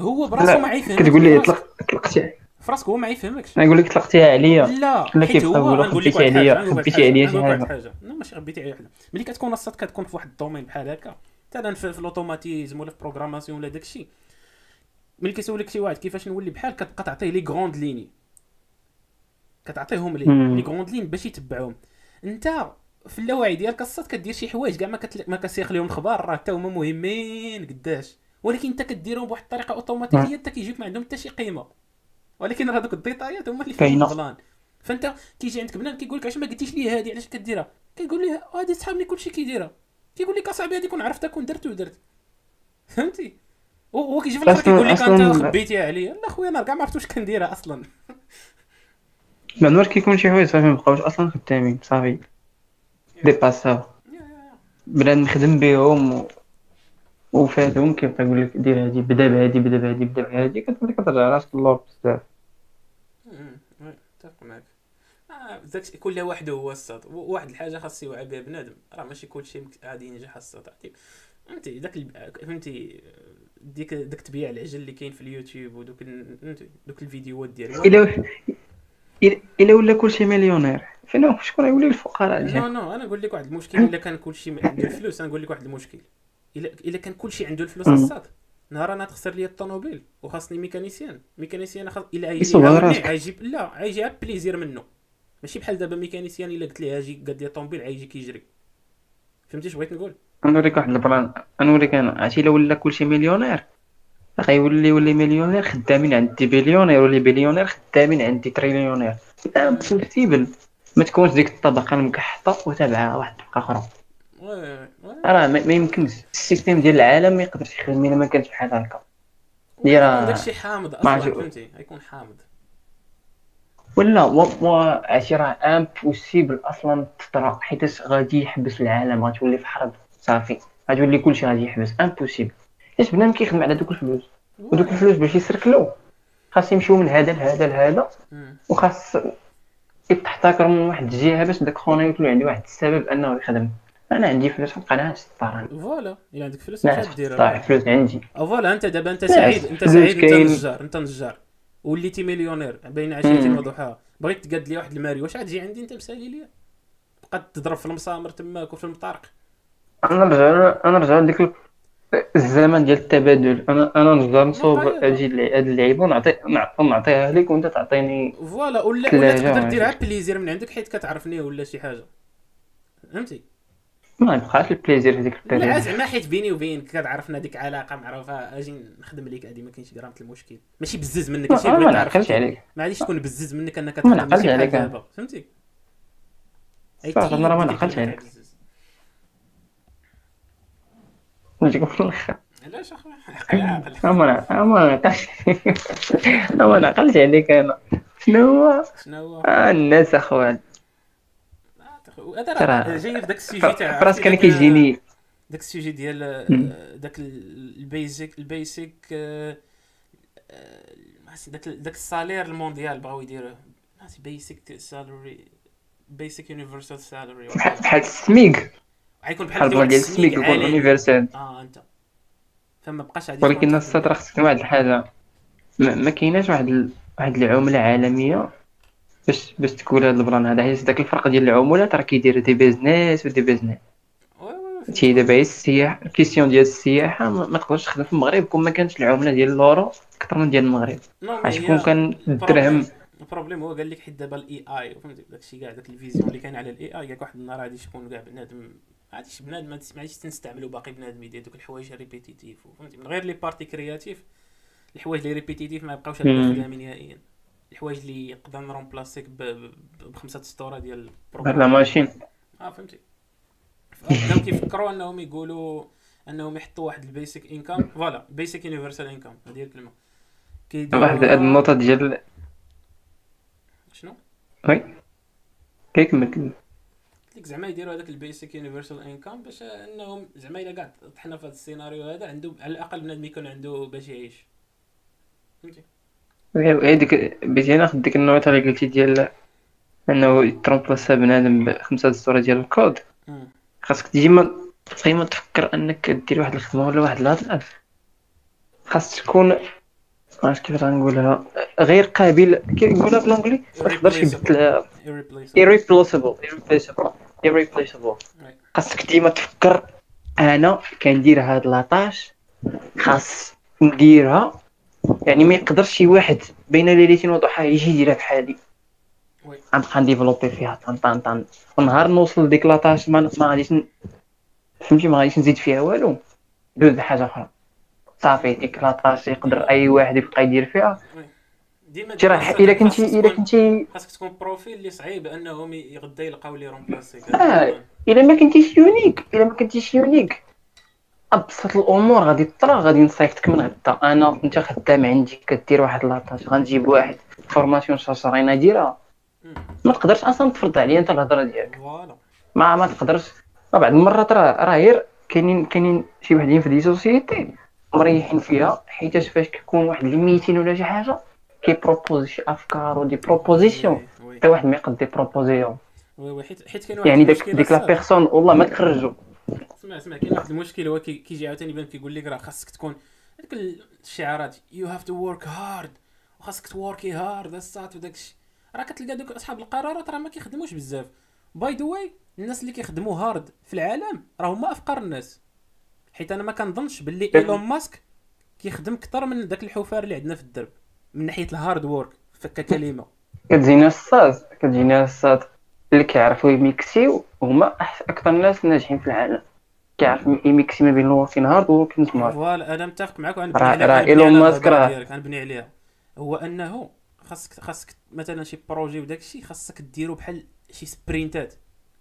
هو براسو ما يفهمك كتقول لي طلق طلقتي في راسك هو ما يفهمكش. نقول لك طلقتيها عليا. لا لا كيبقى هو خبيتي عليا- خبيتي عليا شي. حاجة. لا ماشي خبيتي عليا وحده ملي كتكون الصاد كتكون في واحد ال domaine بحال هكا. مثلا في, في ال automatisme ولا في ال programmation ولا داكشي. ملي كيسولك شي واحد كيفاش نولي بحال كتبقى تعطيه les grandes lignes. كتعطيهم لي. les grandes lignes باش يتبعهم انت في اللاوعي ديالك الصاد كدير شي حوايج كاع ما كتل... ما كيسيق لهم الخبار راه حتى هما مهمين قداش. ولكن انت كديرهم بواحد الطريقة أوتوماتيكية حتى كيجيك ما عندهم حتى شي قيمة. ولكن راه هذوك ال détailات هما اللي فيهم. ال plan فأنت كيجي عندك بنادم كيقول لك علاش ما قلتيش لي هذه علاش كديرها؟ كيقول لي هادي سحابني كلشي كيديرها. كيقول لك أصاحبي هذه كون عرفتها كون درت ودرت. فهمتي؟ هو- كيجي في الآخر كيقول لك أنت خبيتيها عليا. لا خويا أنا كاع ما عرفت واش كنديرها أصلا. المرات كيكون شي حوايج صافي مبقاوش أصلا خدامين صافي. dépassاو. بنادم نخدم بهم و... وفاتهم كيبقى يقول لك دير هادي بدا بهادي بدا بهادي بدا بهادي. كتولي كترجع راسك اللور بزاف. متفق معك آه، ذاك كل واحد هو الصاد واحد الحاجة خاص يوعى بها بنادم. راه ماشي كلشي غادي ينجح الصاد فهمتي؟ داك فهمتي؟ ديك داك تبيع العجل اللي كاين في اليوتيوب ودوك فهمتي؟ دوك الفيديوهات ديال إلا ولا كلشي مليونير. فين هو شكون يولي الفقراء نو نو أنا نقول لك واحد المشكل إلا كان كلشي عنده الفلوس أنا نقول لك واحد المشكل. إلا إلا كان كلشي عنده الفلوس. الصاد نهار أنا تخسر لي الطوموبيل وخاصني mécanicien. mécanicien خاص إلا راسك. عايجيب لا عايجي عا plaisir منه. ماشي بحال دابا mécanicien إلا قلت ليه أجي قاد لي الطوموبيل عايجي كيجري فهمتي اش بغيت نقول؟ نوريك واحد ال plan نوريك أنا. عرفتي إلا ولا كلشي مليونير؟ غيولي يولي مليونير خدامين عندي بليونير ولا بليونير خدامين عندي trillionaire. impossible ما تكونش ديك الطبقة المكحطة وتابعها واحد الطبقة أخرى. راه ما ما يمكنش. ال système ديال العالم ما يقدرش يخدم إلا ما كانش بحال هكا. ديرها داكشي حامض أصلا فهمتي؟ غيكون حامض. ولا و و عرفتي راه impossible أصلا تطرأ حيت غادي يحبس العالم غتولي في حرب. صافي. غتولي كلشي غادي يحبس. impossible حيت بنادم كيخدم على دوك الفلوس؟ ودوك الفلوس باش يcirculو. خاص يمشيو من هذا لهذا لهذا. وخاص يتحتكر من واحد الجهة باش داك خونا يكون عنده واحد السبب أنه يخدم. أنا عندي فلوس نبقى نعس الطار voilà إلا عندك فلوس ديرها طايح فلوس عندي. voilà أنت دابا أنت. سعيد أنت سعيد أنت. نجار أنت نجار. وليتي مليونير بين عشية مم. وضحاها. بغيت تقاد لي واحد الماري واش غتجي عندي أنت مسالي ليا؟ تبقى تضرب في المسامر تماك وفي المطارق. أنا نرجع أنا نرجع لديك الزمن ديال التبادل أنا أنا نقدر نصوب طيب. هذه هاد اللعيبة ونعطي نع- نعطيها لك وأنت تعطيني voilà ولا ولا تقدر ديرها شي. plaisir من عندك حيت كتعرفني ولا شي حاجة فهمتي ما يبقاش ال plaisir هذيك لا ال plaisir زعما حيت بيني وبينك كتعرفنا ديك علاقة معروفة أجي نخدم ليك هادي ما كاينش غرامه المشكل ماشي بزز منك أنا بغيت ما نعقلش. عليك ما غاديش تكون بزز منك أنك تخدم عليك. دابا فهمتي أنا راه ما نعقلش عليك. نجيكم في الآخر علاش اخويا اما أنا اما نعقلش اما نعقلش عليك أنا. شنو هو؟ شنو هو؟ آه الناس تخ- هذا جاي في داك السيجي تاع فراس كان كيجيني. داك السيجي ديال. آه، داك ال- البيزيك البيسيك آه، ناسي داك داك salaire ال mondial بغاو يديروه ناسي basic salary basic universal بحال بحال السميك. غيكون بحال ديال السميك يكون عالي. universel آه أنت. فما بقاش عادي ولكن راه خصك تكون واحد الحاجة. ما, ما كايناش واحد ال... واحد العملة عالمية باش باش تكون هذا البلان هذا. حيت داك الفرق ديال العملات راه كيدير des business و des business. t'es دابا هي السياحه ال question ديال السياحة ما, ما تقدرش تخدم في المغرب. كون ما كانش العملة ديال l'euro أكثر من ديال المغرب. هي كون كان الدرهم ال problème هو قال لك حيت دابا ال AI فهمتي؟ داكشي كاع داك la vision اللي كاين على ال AI ياك واحد النهار غادي يكون كاع بنادم غاديش بنادم ما غاديش تنستعملوا باقي بنادم يدير دوك الحوايج répétitifs فهمتي؟ من غير les parties créatives الحوايج اللي répétitifs ما يبقاوش خدامين نهائيا. الحوايج اللي يقدر نرومبلاسيك بخمسة سطوره ديال la machine. آه فهمتي؟ بداو كيفكروا أنهم يقولوا أنهم يحطوا واحد ال basic income voilà basic universal income هذه هي الكلمة. واحد هاد la note ديال شنو؟ Oui. كيكمل كمل قلت لك زعما يديروا هذاك ال basic universal income باش انهم زعما إلا كاع طحنا في هذا السيناريو هذا عنده على الأقل بنادم يكون عنده باش يعيش. فهمتي؟ هذيك بغيتي ناخذ ديك la note اللي قلتي ديال إنه يترومبلاسا بنادم بخمسة سطور ديال الكود. خاصك ديما ديما تفكر أنك دير واحد الخدمة ولا واحد الهضره خاص تكون عرفت كيف غنقولها. غير قابل كيقولها بالانجلي؟ ما تقدرش يبدلها irreplaceable. Irreplaceable. Irreplaceable خاصك ديما تفكر أنا كندير هاد لاطاش خاص نديرها. يعني ما يقدرش شي واحد بين ليلتين وضحى يجي يديرها بحالي. غنبقى نديفلوبي فيها. طن طن طن. ونهار نوصل لديك لاطاش ما غاديش فهمتي؟ ما غاديش نزيد فيها والو. ندوز لحاجه أخرى. صافي ديك la tâche يقدر أي واحد يبقى يدير فيها. ديما t'es راه الا كنتي الا كنتي خاصك تكون profil اللي صعيب انهم يغدا يلقاو لي remplacer آه. الا ما كنتيش unique الا ما كنتيش unique. أبسط الأمور غادي تطرا غادي نصيفطك من غدا. أنا أنت خدام عندي كدير واحد la tâche غنجيب واحد. formation شهرين نديرها ما تقدرش أصلا تفرض عليا أنت الهضرة ديالك. ما ما تقدرش. بعض المرات راه راه غير كاينين كاينين شي وحدين في des sociétés مريحين فيها حيتاش فاش كيكون واحد الميتين ولا شي حاجة. كيبروبوزي شي أفكار و des propositions. حتى واحد ما يقد بروبوزيهم oui oui حيت حيت كاين واحد يعني المشكل ديك لا. personne والله ما تخرجوا اسمع اسمع كاين واحد المشكل هو كي- كيجي عاوتاني بان كيقول لك راه خاصك تكون هذيك الشعارات you have to work hard وخاصك توركي هارد السات وداك الشيء. راه كتلقى دوك أصحاب القرارات راه ما كيخدموش بزاف. باي ذا واي الناس اللي كيخدموا هارد في العالم راه هما أفقر الناس. حيت أنا ما كنظنش باللي إيلون ماسك كيخدم أكثر من داك الحفار اللي عندنا في الدرب. من ناحية الهارد وورك ككلمه كتجينا الصاد كتجينا الصاد. اللي كيعرفوا يميكسيو هما أكثر الناس ناجحين في العالم. كيعرف يميكسي ما بين الوركين هارد والوركين سمارت فوالا أنا متفق معك وغنبني عليها راه على ماسك راه- غنبني عليها. هو أنه خاصك خاصك مثلا شي projet وداك الشيء خاصك ديرو بحال شي sprint ات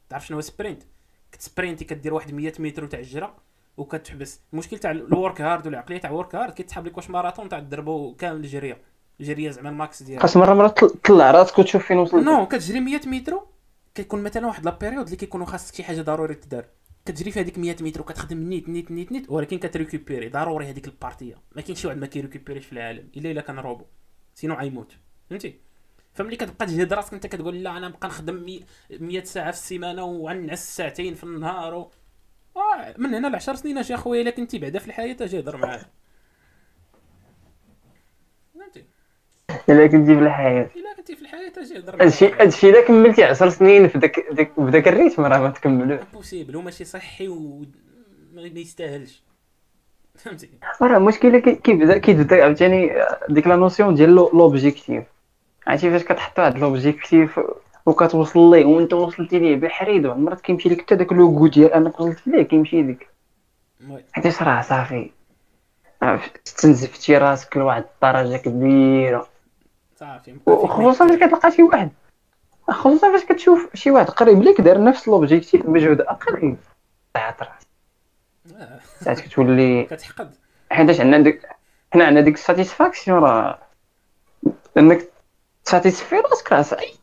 تعرف شنو هو sprint كتسبرينتي كدير واحد 100 متر وتعجره وكتحبس. المشكل تاع ال work hard والعقلية تاع ال work hard كيتسحب لك واش ماراثون تاع تضربو كامل الجرية. الجريه زعما ال max ديالها. خاص مرة مرة تطلع راسك وتشوف فين وصلت. non كتجري 100 متر كيكون مثلا واحد la période اللي كيكونوا خاصك شي حاجة ضروري تدار. كتجري في هذيك 100 متر وكتخدم نيت نيت نيت نيت ولكن كتريكوبيري. ضروري هذيك ال partie. ما كاينش شي واحد ما كيريكوبيريش في العالم إلا إلا كان روبو. sinon غيموت فهمتي؟ فملي كتبقى تجهد راسك أنت كتقول لا أنا نبقى نخدم مي- 100 ساعة في السيمانة وغنعس ساعتين في النهار و... آه من هنا ل 10 سنين اش أخويا الا كنتي بعدا في الحياة أجي هضر معايا فهمتي إلا كنتي في الحياة. إلا كنتي في الحياة أجي هضر هادشي هادشي إلا كملتي 10 سنين في داك داك بداك ال rythme راه ما تكملوش impossible وماشي صحي و ما يستاهلش. فهمتي؟ راه المشكلة كي- كيبدا كيبدا عاوتاني ديك la notion ديال l'o- l'objectif. عرفتي فاش كتحط واحد l'objectif وكتوصل ليه وانت وصلتي ليه بحريق واحد المرات كيمشي لك حتى داك l'ego ديال أنك وصلت ليه كيمشي لك. Oui. حيت راه صافي. استنزفتي راسك لواحد الدرجة كبيرة. صافي وخصوصا فاش كتلقى شي واحد. خصوصا فاش كتشوف شي واحد قريب ليك دار نفس l'objectif بمجهود أقل تعاط راسك آه، ساعات كتولي كتحقد. حيتاش عندنا ديك حنا عندنا ديك الساتيسفاكسيون راه. إنك تساتيسفي راسك راه صعيب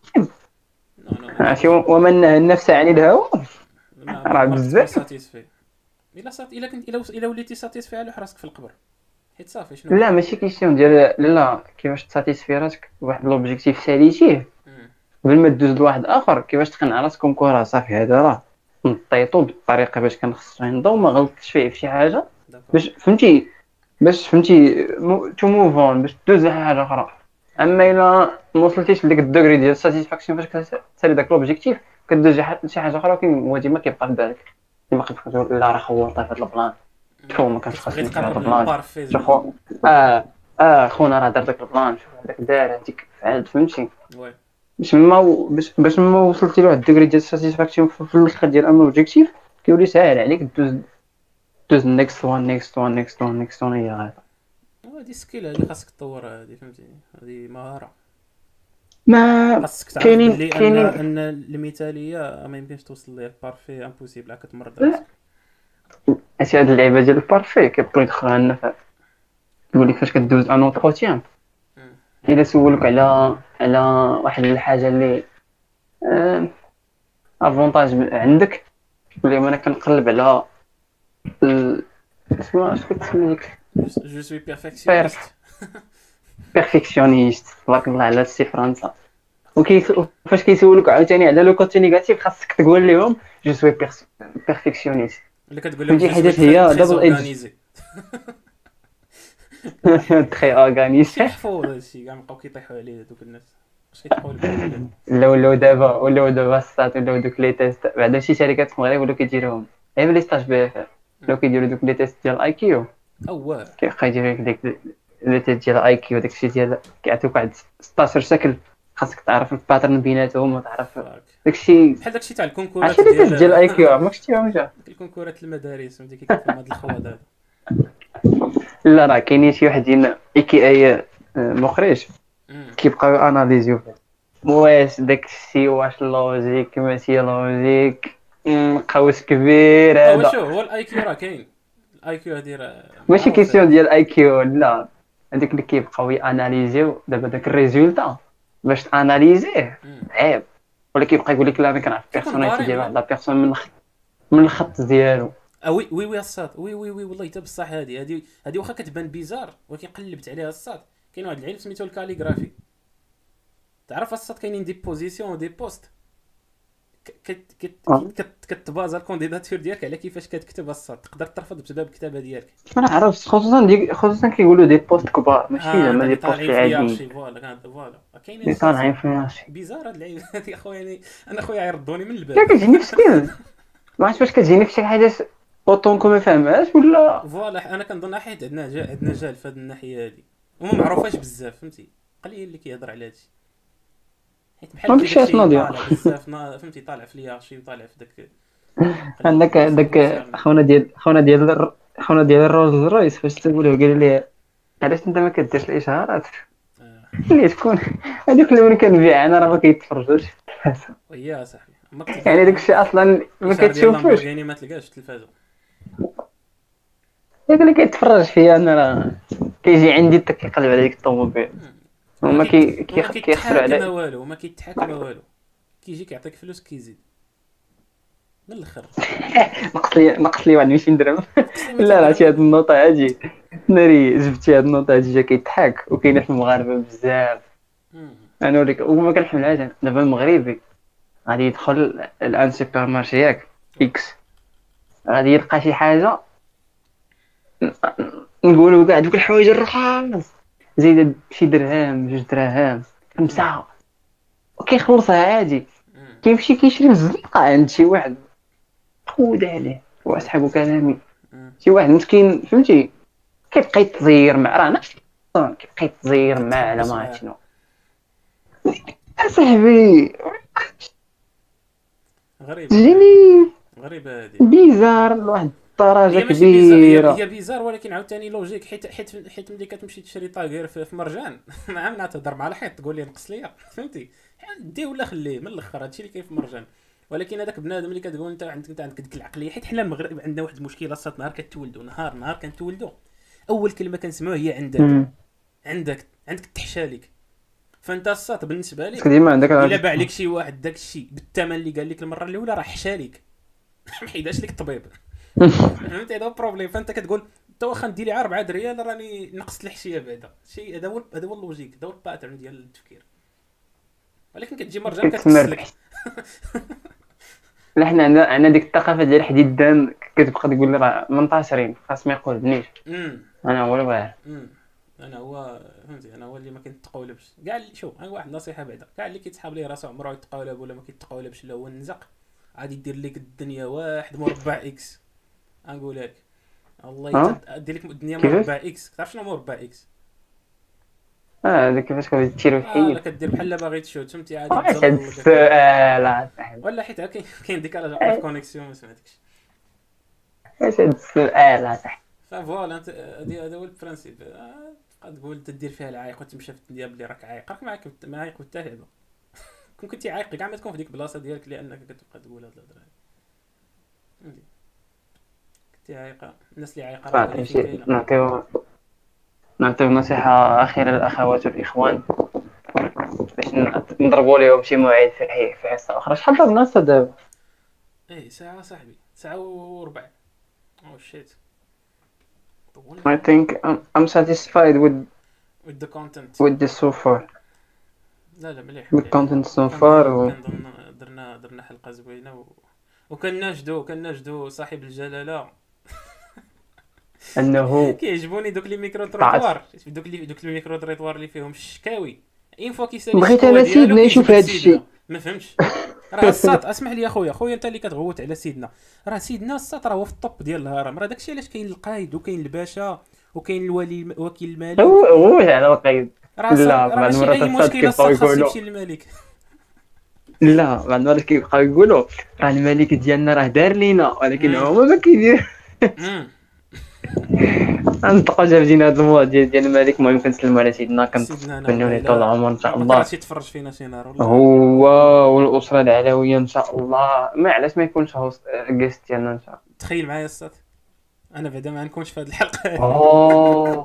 عرفتي؟ ومن نهى النفس عن الهوى ما- راه بزاف. ساتيسفي إلا سات إلا كنت إلا وليتي ساتيسفي على راسك في القبر. حيت صافي شنو لا ماشي كيسيون ديال لا كيفاش تساتيسفي راسك بواحد لوبجيكتيف ساليتيه. قبل ما دوز لواحد اخر كيفاش تقنع راسك كون راه صافي هذا راه نطيطو بالطريقة باش كان خصو ينضو ما غلطتش فيه في شي حاجة. باش فهمتي باش فهمتي تو موف اون باش دوز لحاجه أخرى اما الا ما وصلتيش لديك الدوغري ديال الساتيسفاكسيون فاش كتسالي داك لوبجيكتيف كدوز لشي حاجة أخرى ولكن هو ديما كيبقى في بالك ديما تقول لا راه خوطه في هذا البلان شوف ما كانش خاصني هذا البلان. شوف آه آه خونا راه دار داك البلان شوف هذاك دار هذيك فعلت فهمتي؟ باش ما باش ما وصلتي لواحد الدوغري ديال ال satisfaction في الآخر ديال un objectif كيولي ساهل عليك دوز دوز next one next one next one next one هي غادا هادي skill هادي خاصك تطورها هادي فهمتي هادي مهارة. ما خاصك تعرف كاينين- كاينين- أن المثالية ما يمكنش توصل ليها parfait impossible كتمرض لا. هادشي هاد اللعيبه ديال البارفي كيبقاو يدخلوها لنا يقول لك فاش كدوز ان اونتروتيان. الا سولوك على على واحد الحاجة اللي افونتاج عندك تقول لهم أنا كنقلب على اسمها اش كتسمي ديك جو سوي بيرفكسيونيست بيرفكسيونيست تبارك الله على السي فرنسا. وكي فاش كيسولوك عاوتاني على لو كوتي نيجاتيف خاصك تقول لهم جو سوي بيرفكسيونيست اللي كتقول لهم سوي هي edge. organizé. تخي اورغانيست كيحفوا هادشي كاع بقاو كيطيحوا عليه هذوك الناس. اش كيطيحوا لا ولاو دابا ولاو دابا السات ولاو دوك لي تيست بعدا شي شركات في المغرب ولاو كيديروهم. غير لي ستاج بي إف ولاو كيديروا دوك لي تيست ديال اي كيو اواه كيبقى يدير لك ديك لي تيست ديال اي كيو داكشي ديال كيعطيوك واحد 16 شكل خاصك تعرف الباترن بيناتهم وتعرف داكشي. بحال داكشي تاع الكونكورات عرفتي لي تيست ديال اي كيو ما شفتيهم جا. الكونكورات المدارس فهمتي؟ كيكون هاد الخوض لا راه كاينين شي وحدين اي كي اي مخرج. كيبقاو اناليزيو واش داك الشيء واش لوجيك ماشي لوجيك قوس كبير هذا. شو هو الاي كيو راه كاين. الاي كيو هادي راه ماشي. كيسيون ديال اي كيو لا. هذوك اللي كيبقاو ياناليزيو دابا داك الريزولتا باش تاناليزيه. عيب. ولا كيبقى يقول لك لا أنا كنعرف بيرسوناليتي ديال لا؟ واحد لا بيرسون من الخط من الخط ديالو. آه وي وي وي الصاد. وي وي وي والله حتى بصح هادي. هادي هادي واخا كتبان بيزار ولكن قلبت عليها الصاد. كاين واحد العلم سميتو الكاليغرافي. تعرف الصاد كاينين دي بوزيسيون ودي بوست؟ كت كت آه. كتبازا الكونديداتور ديالك على كيفاش كتكتب الصاد تقدر ترفض بسبب الكتابة ديالك. أنا عرفت خصوصا ديك خصوصا كيقولوا دي بوست كبار ماشي زعما دي اللي بوست عاديين. فوالا فوالا. كاينين طالعين في بيزار هاد اللعيبة. هادي اخويا يعني أنا اخويا يردوني من لا الباب كتجيني في سكيل ما عرفتش واش كتجيني في شي حاجة اوطونكم ما فهمهاش ولا؟ فوالا أنا كنظن حيت عندنا عندنا جهل في هاد الناحية هادي. وما معروفاش بزاف فهمتي؟ قليل اللي كيهضر على هادشي. حيت بحال ما. طالع بزاف نا- فهمتي طالع في اليارشي وطالع في داك عندك داك خونا ديال خونا ديال الر- خونا ديال الرولز رويس فاش تقولوا قال لي علاش انت ما كديرش الاشهارات آه، اللي تكون هذوك اللي كنبيع أنا راه ما كيتفرجوش ويا صاحبي يعني داك الشيء أصلا ما كتشوفوش. لامبورغيني ما تلقاش في التلفازة. يقول لك كيتفرج فيا أنا راه كيجي عندي حتى كيقلب على ديك الطوموبيل هما كي كيخسروا ما على والو وما كيتحاكى ما والو. كيجي كيعطيك فلوس كيزيد. من الأخر. نقص لي نقص لي واحد 200 درهم. لا لا هاد ال note هادي. ناري جبتي هاد ال note هادي جا كيضحك وكاينة في المغاربة بزاف. أنا نوريك وما كنحملهاش أنا. دابا المغربي غادي يدخل الآن supermarché ياك X غادي يلقى شي حاجة. نقولوا كاع دوك الحوايج الرخاص زايدة شي درهم جوج دراهم خمسة. وكيخلصها عادي. كيمشي كيشري الزنقة عند شي واحد. خود عليه. واصحابو كلامي. شي واحد مسكين فهمتي؟ كيبقى يتزير مع راه نفس كيبقى يتزير مع على ما عرفت شنو أصاحبي. غريبة تجيني غريبة هادي بيزار لواحد بيزار كبيرة. هي, بيزار ولكن عاوتاني لوجيك حيت حيت حيت ملي كتمشي تشري طاكير في, في مرجان. مع من تهضر مع الحيط تقول لي نقص ليا. فهمتي؟ ديه ولا خليه من الأخر هادشي اللي كاين في مرجان. ولكن هذاك بنادم اللي كتقول أنت عندك أنت عندك ديك العقلية. حيت حنا المغرب عندنا واحد المشكلة صات نهار كتولدوا نهار نهار كنتولدوا أول كلمة كنسمعوها هي عندك. عندك عندك تحشالك فأنت الصات بالنسبة لك ديما عندك إلا. باع لك شي واحد داك الشيء بالثمن اللي قال لك المرة الأولى راه حشالك ما حيداش لك الطبيب فهمتي هذا هو البروبليم فأنت كتقول انت واخا ندير لي 4 ريال راني نقصت الحشيه بعدا. شيء هذا هو هذا هو اللوجيك هذا هو الباترن ديال التفكير. ولكن كتجي كتسمر كتسلك لا حنا عندنا عندنا ديك الثقافة ديال حديد الدم كتبقى تقول لي راه منتصرين خاص ما يقولنيش أنا هو اللي امم أنا هو فهمتي أنا هو اللي ما كيتقولبش كاع شوف أنا واحد النصيحه بعدا. كاع اللي كيتسحاب ليه راسو عمره يتقولب ولا ما كيتقولبش لا هو النزق غادي يدير لك الدنيا واحد مربع إكس. نقول لك. الله ها؟ يت- دير لك الدنيا؟ مربع إكس. تعرف شنو مربع إكس؟ آه هذاك كيفاش كتبغي تثير آه لا كدير بحال باغي تشوت. فهمتي؟ عادي هاد وداك- السؤال اصاحبي ولا حيت كاين ديك لا كونيكسيون ما سمعتكش. واش هاد السؤال اصاحبي فوالا هذا هو البرانسيب. آه، تبقى تقول تدير فيها العايق وتمشي في الدنيا بلي راك عايق. راك معاك معايق بالتهبه كون كنتي عايق كاع ما تكون في ديك البلاصة ديالك لأنك كتبقى تقول هاد الهضرة هادي. عايقه الناس اللي عايقه نعطيو نعطيو نصيحة أخيرة للأخوات والإخوان. باش نضربوا لهم شي موعد في الحي في حصة أخرى. شحال ضربنا أصلا دابا إيه ساعة صاحبي. ساعة وربع. أو شيت I think I'm, I'm satisfied with with the content. with this so far. لا لا مليح with content so far و... درنا درنا حلقة زوينة و... وكناشدو كناشدو صاحب الجلالة. أنه كيعجبوني دوك لي ميكرو تروطوار دوك لي دوك لي ميكرو تروطوار اللي فيهم الشكاوي اين فوا كيسالي بغيت ديالو سيدنا يشوف سيدنا. الشيء. ما فهمتش. راه الساط اسمح لي أخويا خويا أنت اللي كتغوت على سيدنا. راه سيدنا الساط راه هو في الطب ديال الهرم. راه داكشي علاش كاين القايد وكاين الباشا وكاين الولي وكيل الملك. هو هو على القيد راه لا، صا- راه بعد ماشي مرات أي الساط كيبقاو يقولوا. لا بعد مرات كيبقاو يقولوا. راه الملك ديالنا راه دار لينا ولكن. هو ما كيدير. مم. نطلقوا جابدين هذا الموضوع ديال ديال الملك المهم كنسلموا على سيدنا كنتمنوا ليه طول العمر إن شاء الله. كرهتش يتفرج فينا شي نهار هو والأسرة العلوية إن شاء الله. ما علاش ما يكونش هوست guest ديالنا إن شاء تخيل معايا الساط أنا بعدا ما نكونش في هذه الحلقة. الله أوه.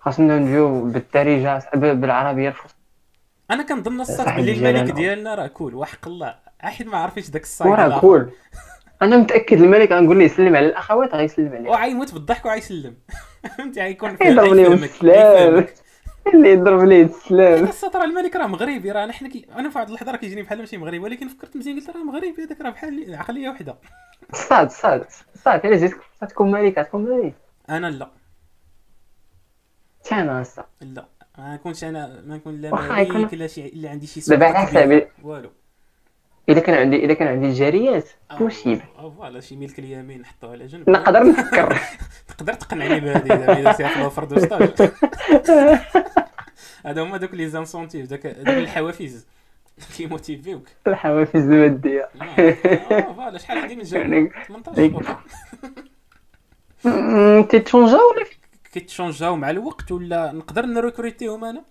خاصنا نجيو بالدارجه بالعربية. الفصحى أنا كنظن صاحب بلي. الملك ديالنا راه cool وحق الله. احد ما عرفيش داك ال side الآخر. cool. أنا متأكد الملك غنقول ليه يسلم على الأخوات غيسلم عليه وعيموت بالضحك وعيسلم فهمتي غيكون يضرب ليهم السلام. اللي يضرب ليه السلام الساط راه الملك راه مغربي راه نحن كي... أنا في واحد اللحظه راه كيجيني بحال ماشي مغربي ولكن فكرت مزيان قلت راه مغربي هذاك راه بحال عقلية وحدة. صاد صاد صاد. الا جيت تكون ملك تكون ملك أنا لا. أنا هسه لا. ما نكونش أنا ما نكون لا ملك لا شي لا عندي شي دابا سلطة على. والو. إذا كان عندي إذا كان عندي جاريات مصيبه آه voilà شي ملك اليمين نحطوه على جنب. نقدر نفكر. تقدر تقنعني بهذه إذا سيعطلو فرد وسطاج هادو هما دوك les incentives داك الحوافز. كي motivi وك الحوافز المادية. آه voilà شحال عندي من جواب يعني 18 بوكا. م- تي changea ولا كي change او مع الوقت ولا نقدر ن recruter هم أنا؟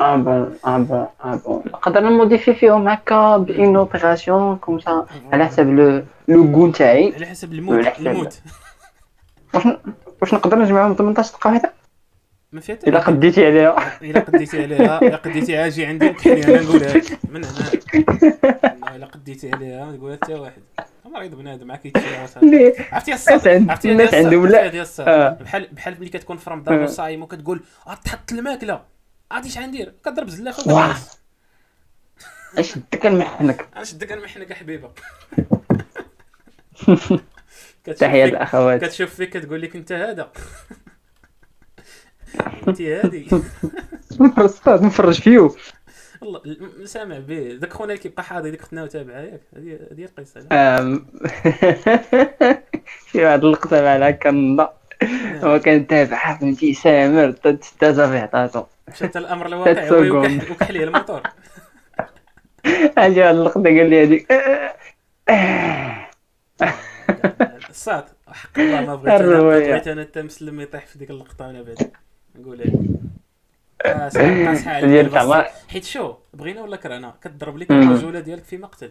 ah bon ah bon ah bon نقدر ن modifier فيهم هكا ب une opération comme ça على حسب le le goût نتاعي. على حسب حسب. ال mood واش واش نقدر نجمعهم 18 دقه واحدة ما فيها حتى الا قديتي عليها. إلا قديتي عليها إلا قديتي عليها جي عندي نكحني أنا نقولها لك. من هنا. إلا قديتي عليها ما تقولها حتى واحد. مريض بنادم معاك عرفتي الصاد عرفتي الناس عندهم الصاد؟ لا. آه. بحال بحال ملي كتكون في رمضان. وصايم وكتقول آه، تحط الماكلة. عرفتي اش غندير كضرب واه. وكتجلس. اش دك نمحنك حبيبة؟ فيك- الاخوات كتشوف فيك كتقول لك انت هذا. انت هادي أستاذ نفرج فيو والله سامع به داك خونا اللي كيبقى حاضر ديك اختنا وتابعه ياك هذه هذه القصة. شي واحد اللقطه بحال هكا هو كان تابعها فهمتي سامر تستازا في عطاتو مشات الأمر الواقع تات هو سكوند. يكح وكح ليه الموتور أجي اللقطه قال لي هذيك. الصاد حق الله ما بغيت أنا. بغيت أنا حتى مسلم يطيح في ديك اللقطة أنا بعد. لك حالك ديال بس- زعما حيت شو بغينا ولا كرهنا؟ كضرب لك. الرجوله ديالك في مقتل.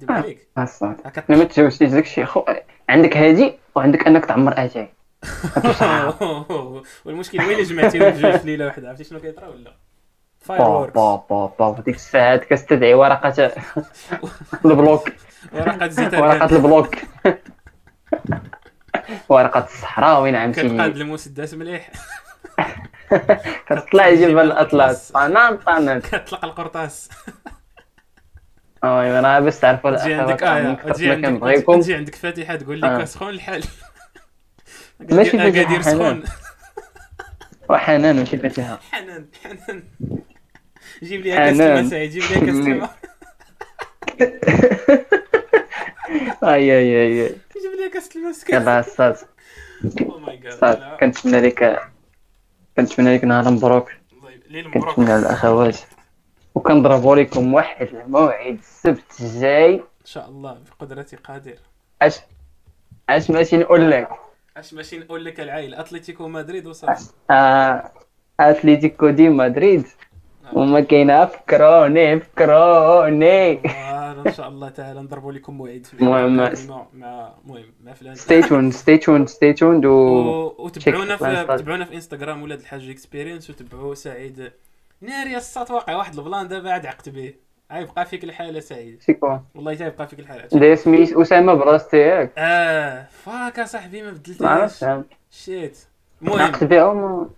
كذب آه. عليك. هكا أنا ما تجاوزتيش الشيء خو عندك هادي وعندك أنك تعمر آتاي. والمشكل وين اللي جمعتيهم بجوج في ليلة واحدة؟ عرفتي شنو كيطرا ولا؟ فاير با ووركس ديك الساعات كتستدعي ورقة البلوك. ورقة زيت ورقة البلوك. ورقة الصحراء وين كتقاد عمتي المسدس مليح. كتطلع جبل الأطلس. طنان طنان. كتطلق القرطاس. اوي أنا باش تعرفوا تجي عندك الاخوات إيه تجي عندك تجي عندك فاتحه تقول آه. لك سخون الحال ماشي اكادير سخون حنان. وحنان ماشي فاتحة. حنان حنان. جيب لي كاس سعيد جيب لي كاس أي أي أي جيب لي كاس الماء مسكين يلا أستاذ. oh my God أستاذ كنتمنى لك كنتمنى لك نهار مبروك ليل مبروك كنتمنى للاخوات وكنضربوا لكم واحد الموعد السبت الجاي. إن شاء الله بقدرتي قادر. اش أش ماشي نقول لك؟ أش ماشي نقول لك العائله أتلتيكو مدريد وصافي آه اتليتيكو دي مدريد. وما كاينة فكروني فكروني إن شاء الله تعالى نضربوا لكم موعد. المهم- مع مع المهم مع فلان. stay tuned stay tuned stay tuned وتبعونا في. تبعونا في انستغرام ولاد الحاج Experience وتبعوا سعيد ناري الساط واقع واحد ال plan دابا عاد عقت به. غيبقى فيك الحالة سعيد. شكون والله تيبقى فيك الحالة. دا سميت أسامة براستي ياك آه فاك اصاحبي ما بدلتهاش. شيت. المهم بها وما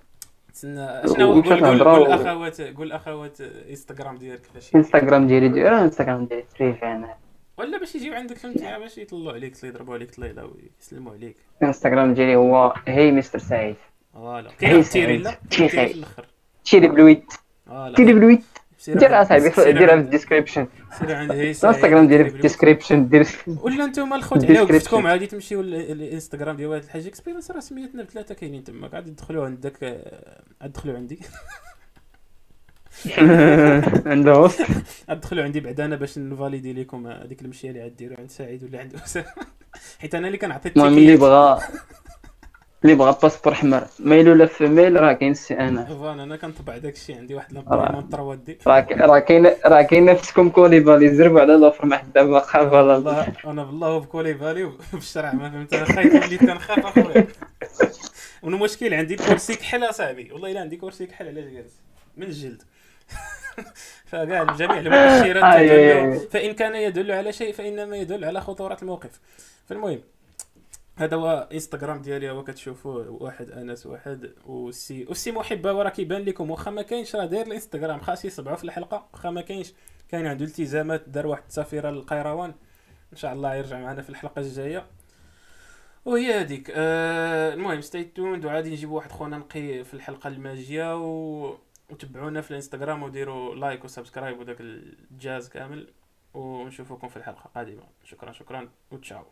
تسنى شنو قول قول الاخوات قول الاخوات إنستغرام ديالك كيفاش إنستغرام ديالي ديال إنستغرام ديالي فري أنا. ولا باش يجيو عندك فهمتي باش يطلعوا عليك يضربوا عليك طليله ويسلموا عليك. إنستغرام ديالي هو هي مستر سعيد. فوالا. كاين تيري. لا؟ تيري في. الأخر. تيري بلويت. فوالا تيري بلويت. سير دير عند- اصاحبي ديرها في عند- الديسكريبشن سير عند الانستغرام ديالي في ال description دير ولا أنتم الخوت على. وقفتكم عادي تمشيو ل- الانستغرام ديال واحد الحاج Experience راه سميتنا بثلاثة كاينين تما. عاد تدخلوا عندك آه، عاد تدخلوا عندي. عنده وسط عاد تدخلوا عندي بعد أنا باش ن valider لكم هذيك المشية اللي عاد ديروا عند سعيد ولا عند أسامة. حيت أنا اللي كنعطي المهم اللي بغى اللي بغى passeport احمر male ولا female راه كاين c'est أنا. voilà أنا كنطبع داك الشيء عندي واحد l'imprimante 3D راه كاين راه كاين نفسكم كوليبالي زربوا على الأوفر ما حدا باقا فوالا. والله أنا بالله بكولي بالي وبالشرع ما فهمت. أنا خايف وليت كنخاف أخويا. والمشكل عندي الكرسي كحل أصاحبي. والله إلا عندي كرسي كحل علاش جالس؟ من الجلد. فكاع جميع المؤشرات تدل. فإن كان يدل على شيء فإنما يدل على خطورة الموقف. فالمهم هذا هو انستغرام ديالي هو كتشوفوا واحد أنس واحد والسي والسي محبه وراه كيبان لكم. واخا ما كاينش راه داير الإنستغرام. خاص يصبعوا في الحلقة. واخا ما كاينش كاين عنده التزامات. دار واحد السفيره للقيروان. إن شاء الله يرجع معنا في الحلقة الجاية. وهي هذيك. آه المهم stay tuned وعادي نجيبوا واحد خونا نقي في الحلقة الماجية. و... وتبعونا في الإنستغرام وديروا like و subscribe وداك الجاز كامل. ونشوفكم في الحلقة القادمة. شكرا شكرا. وتشاو.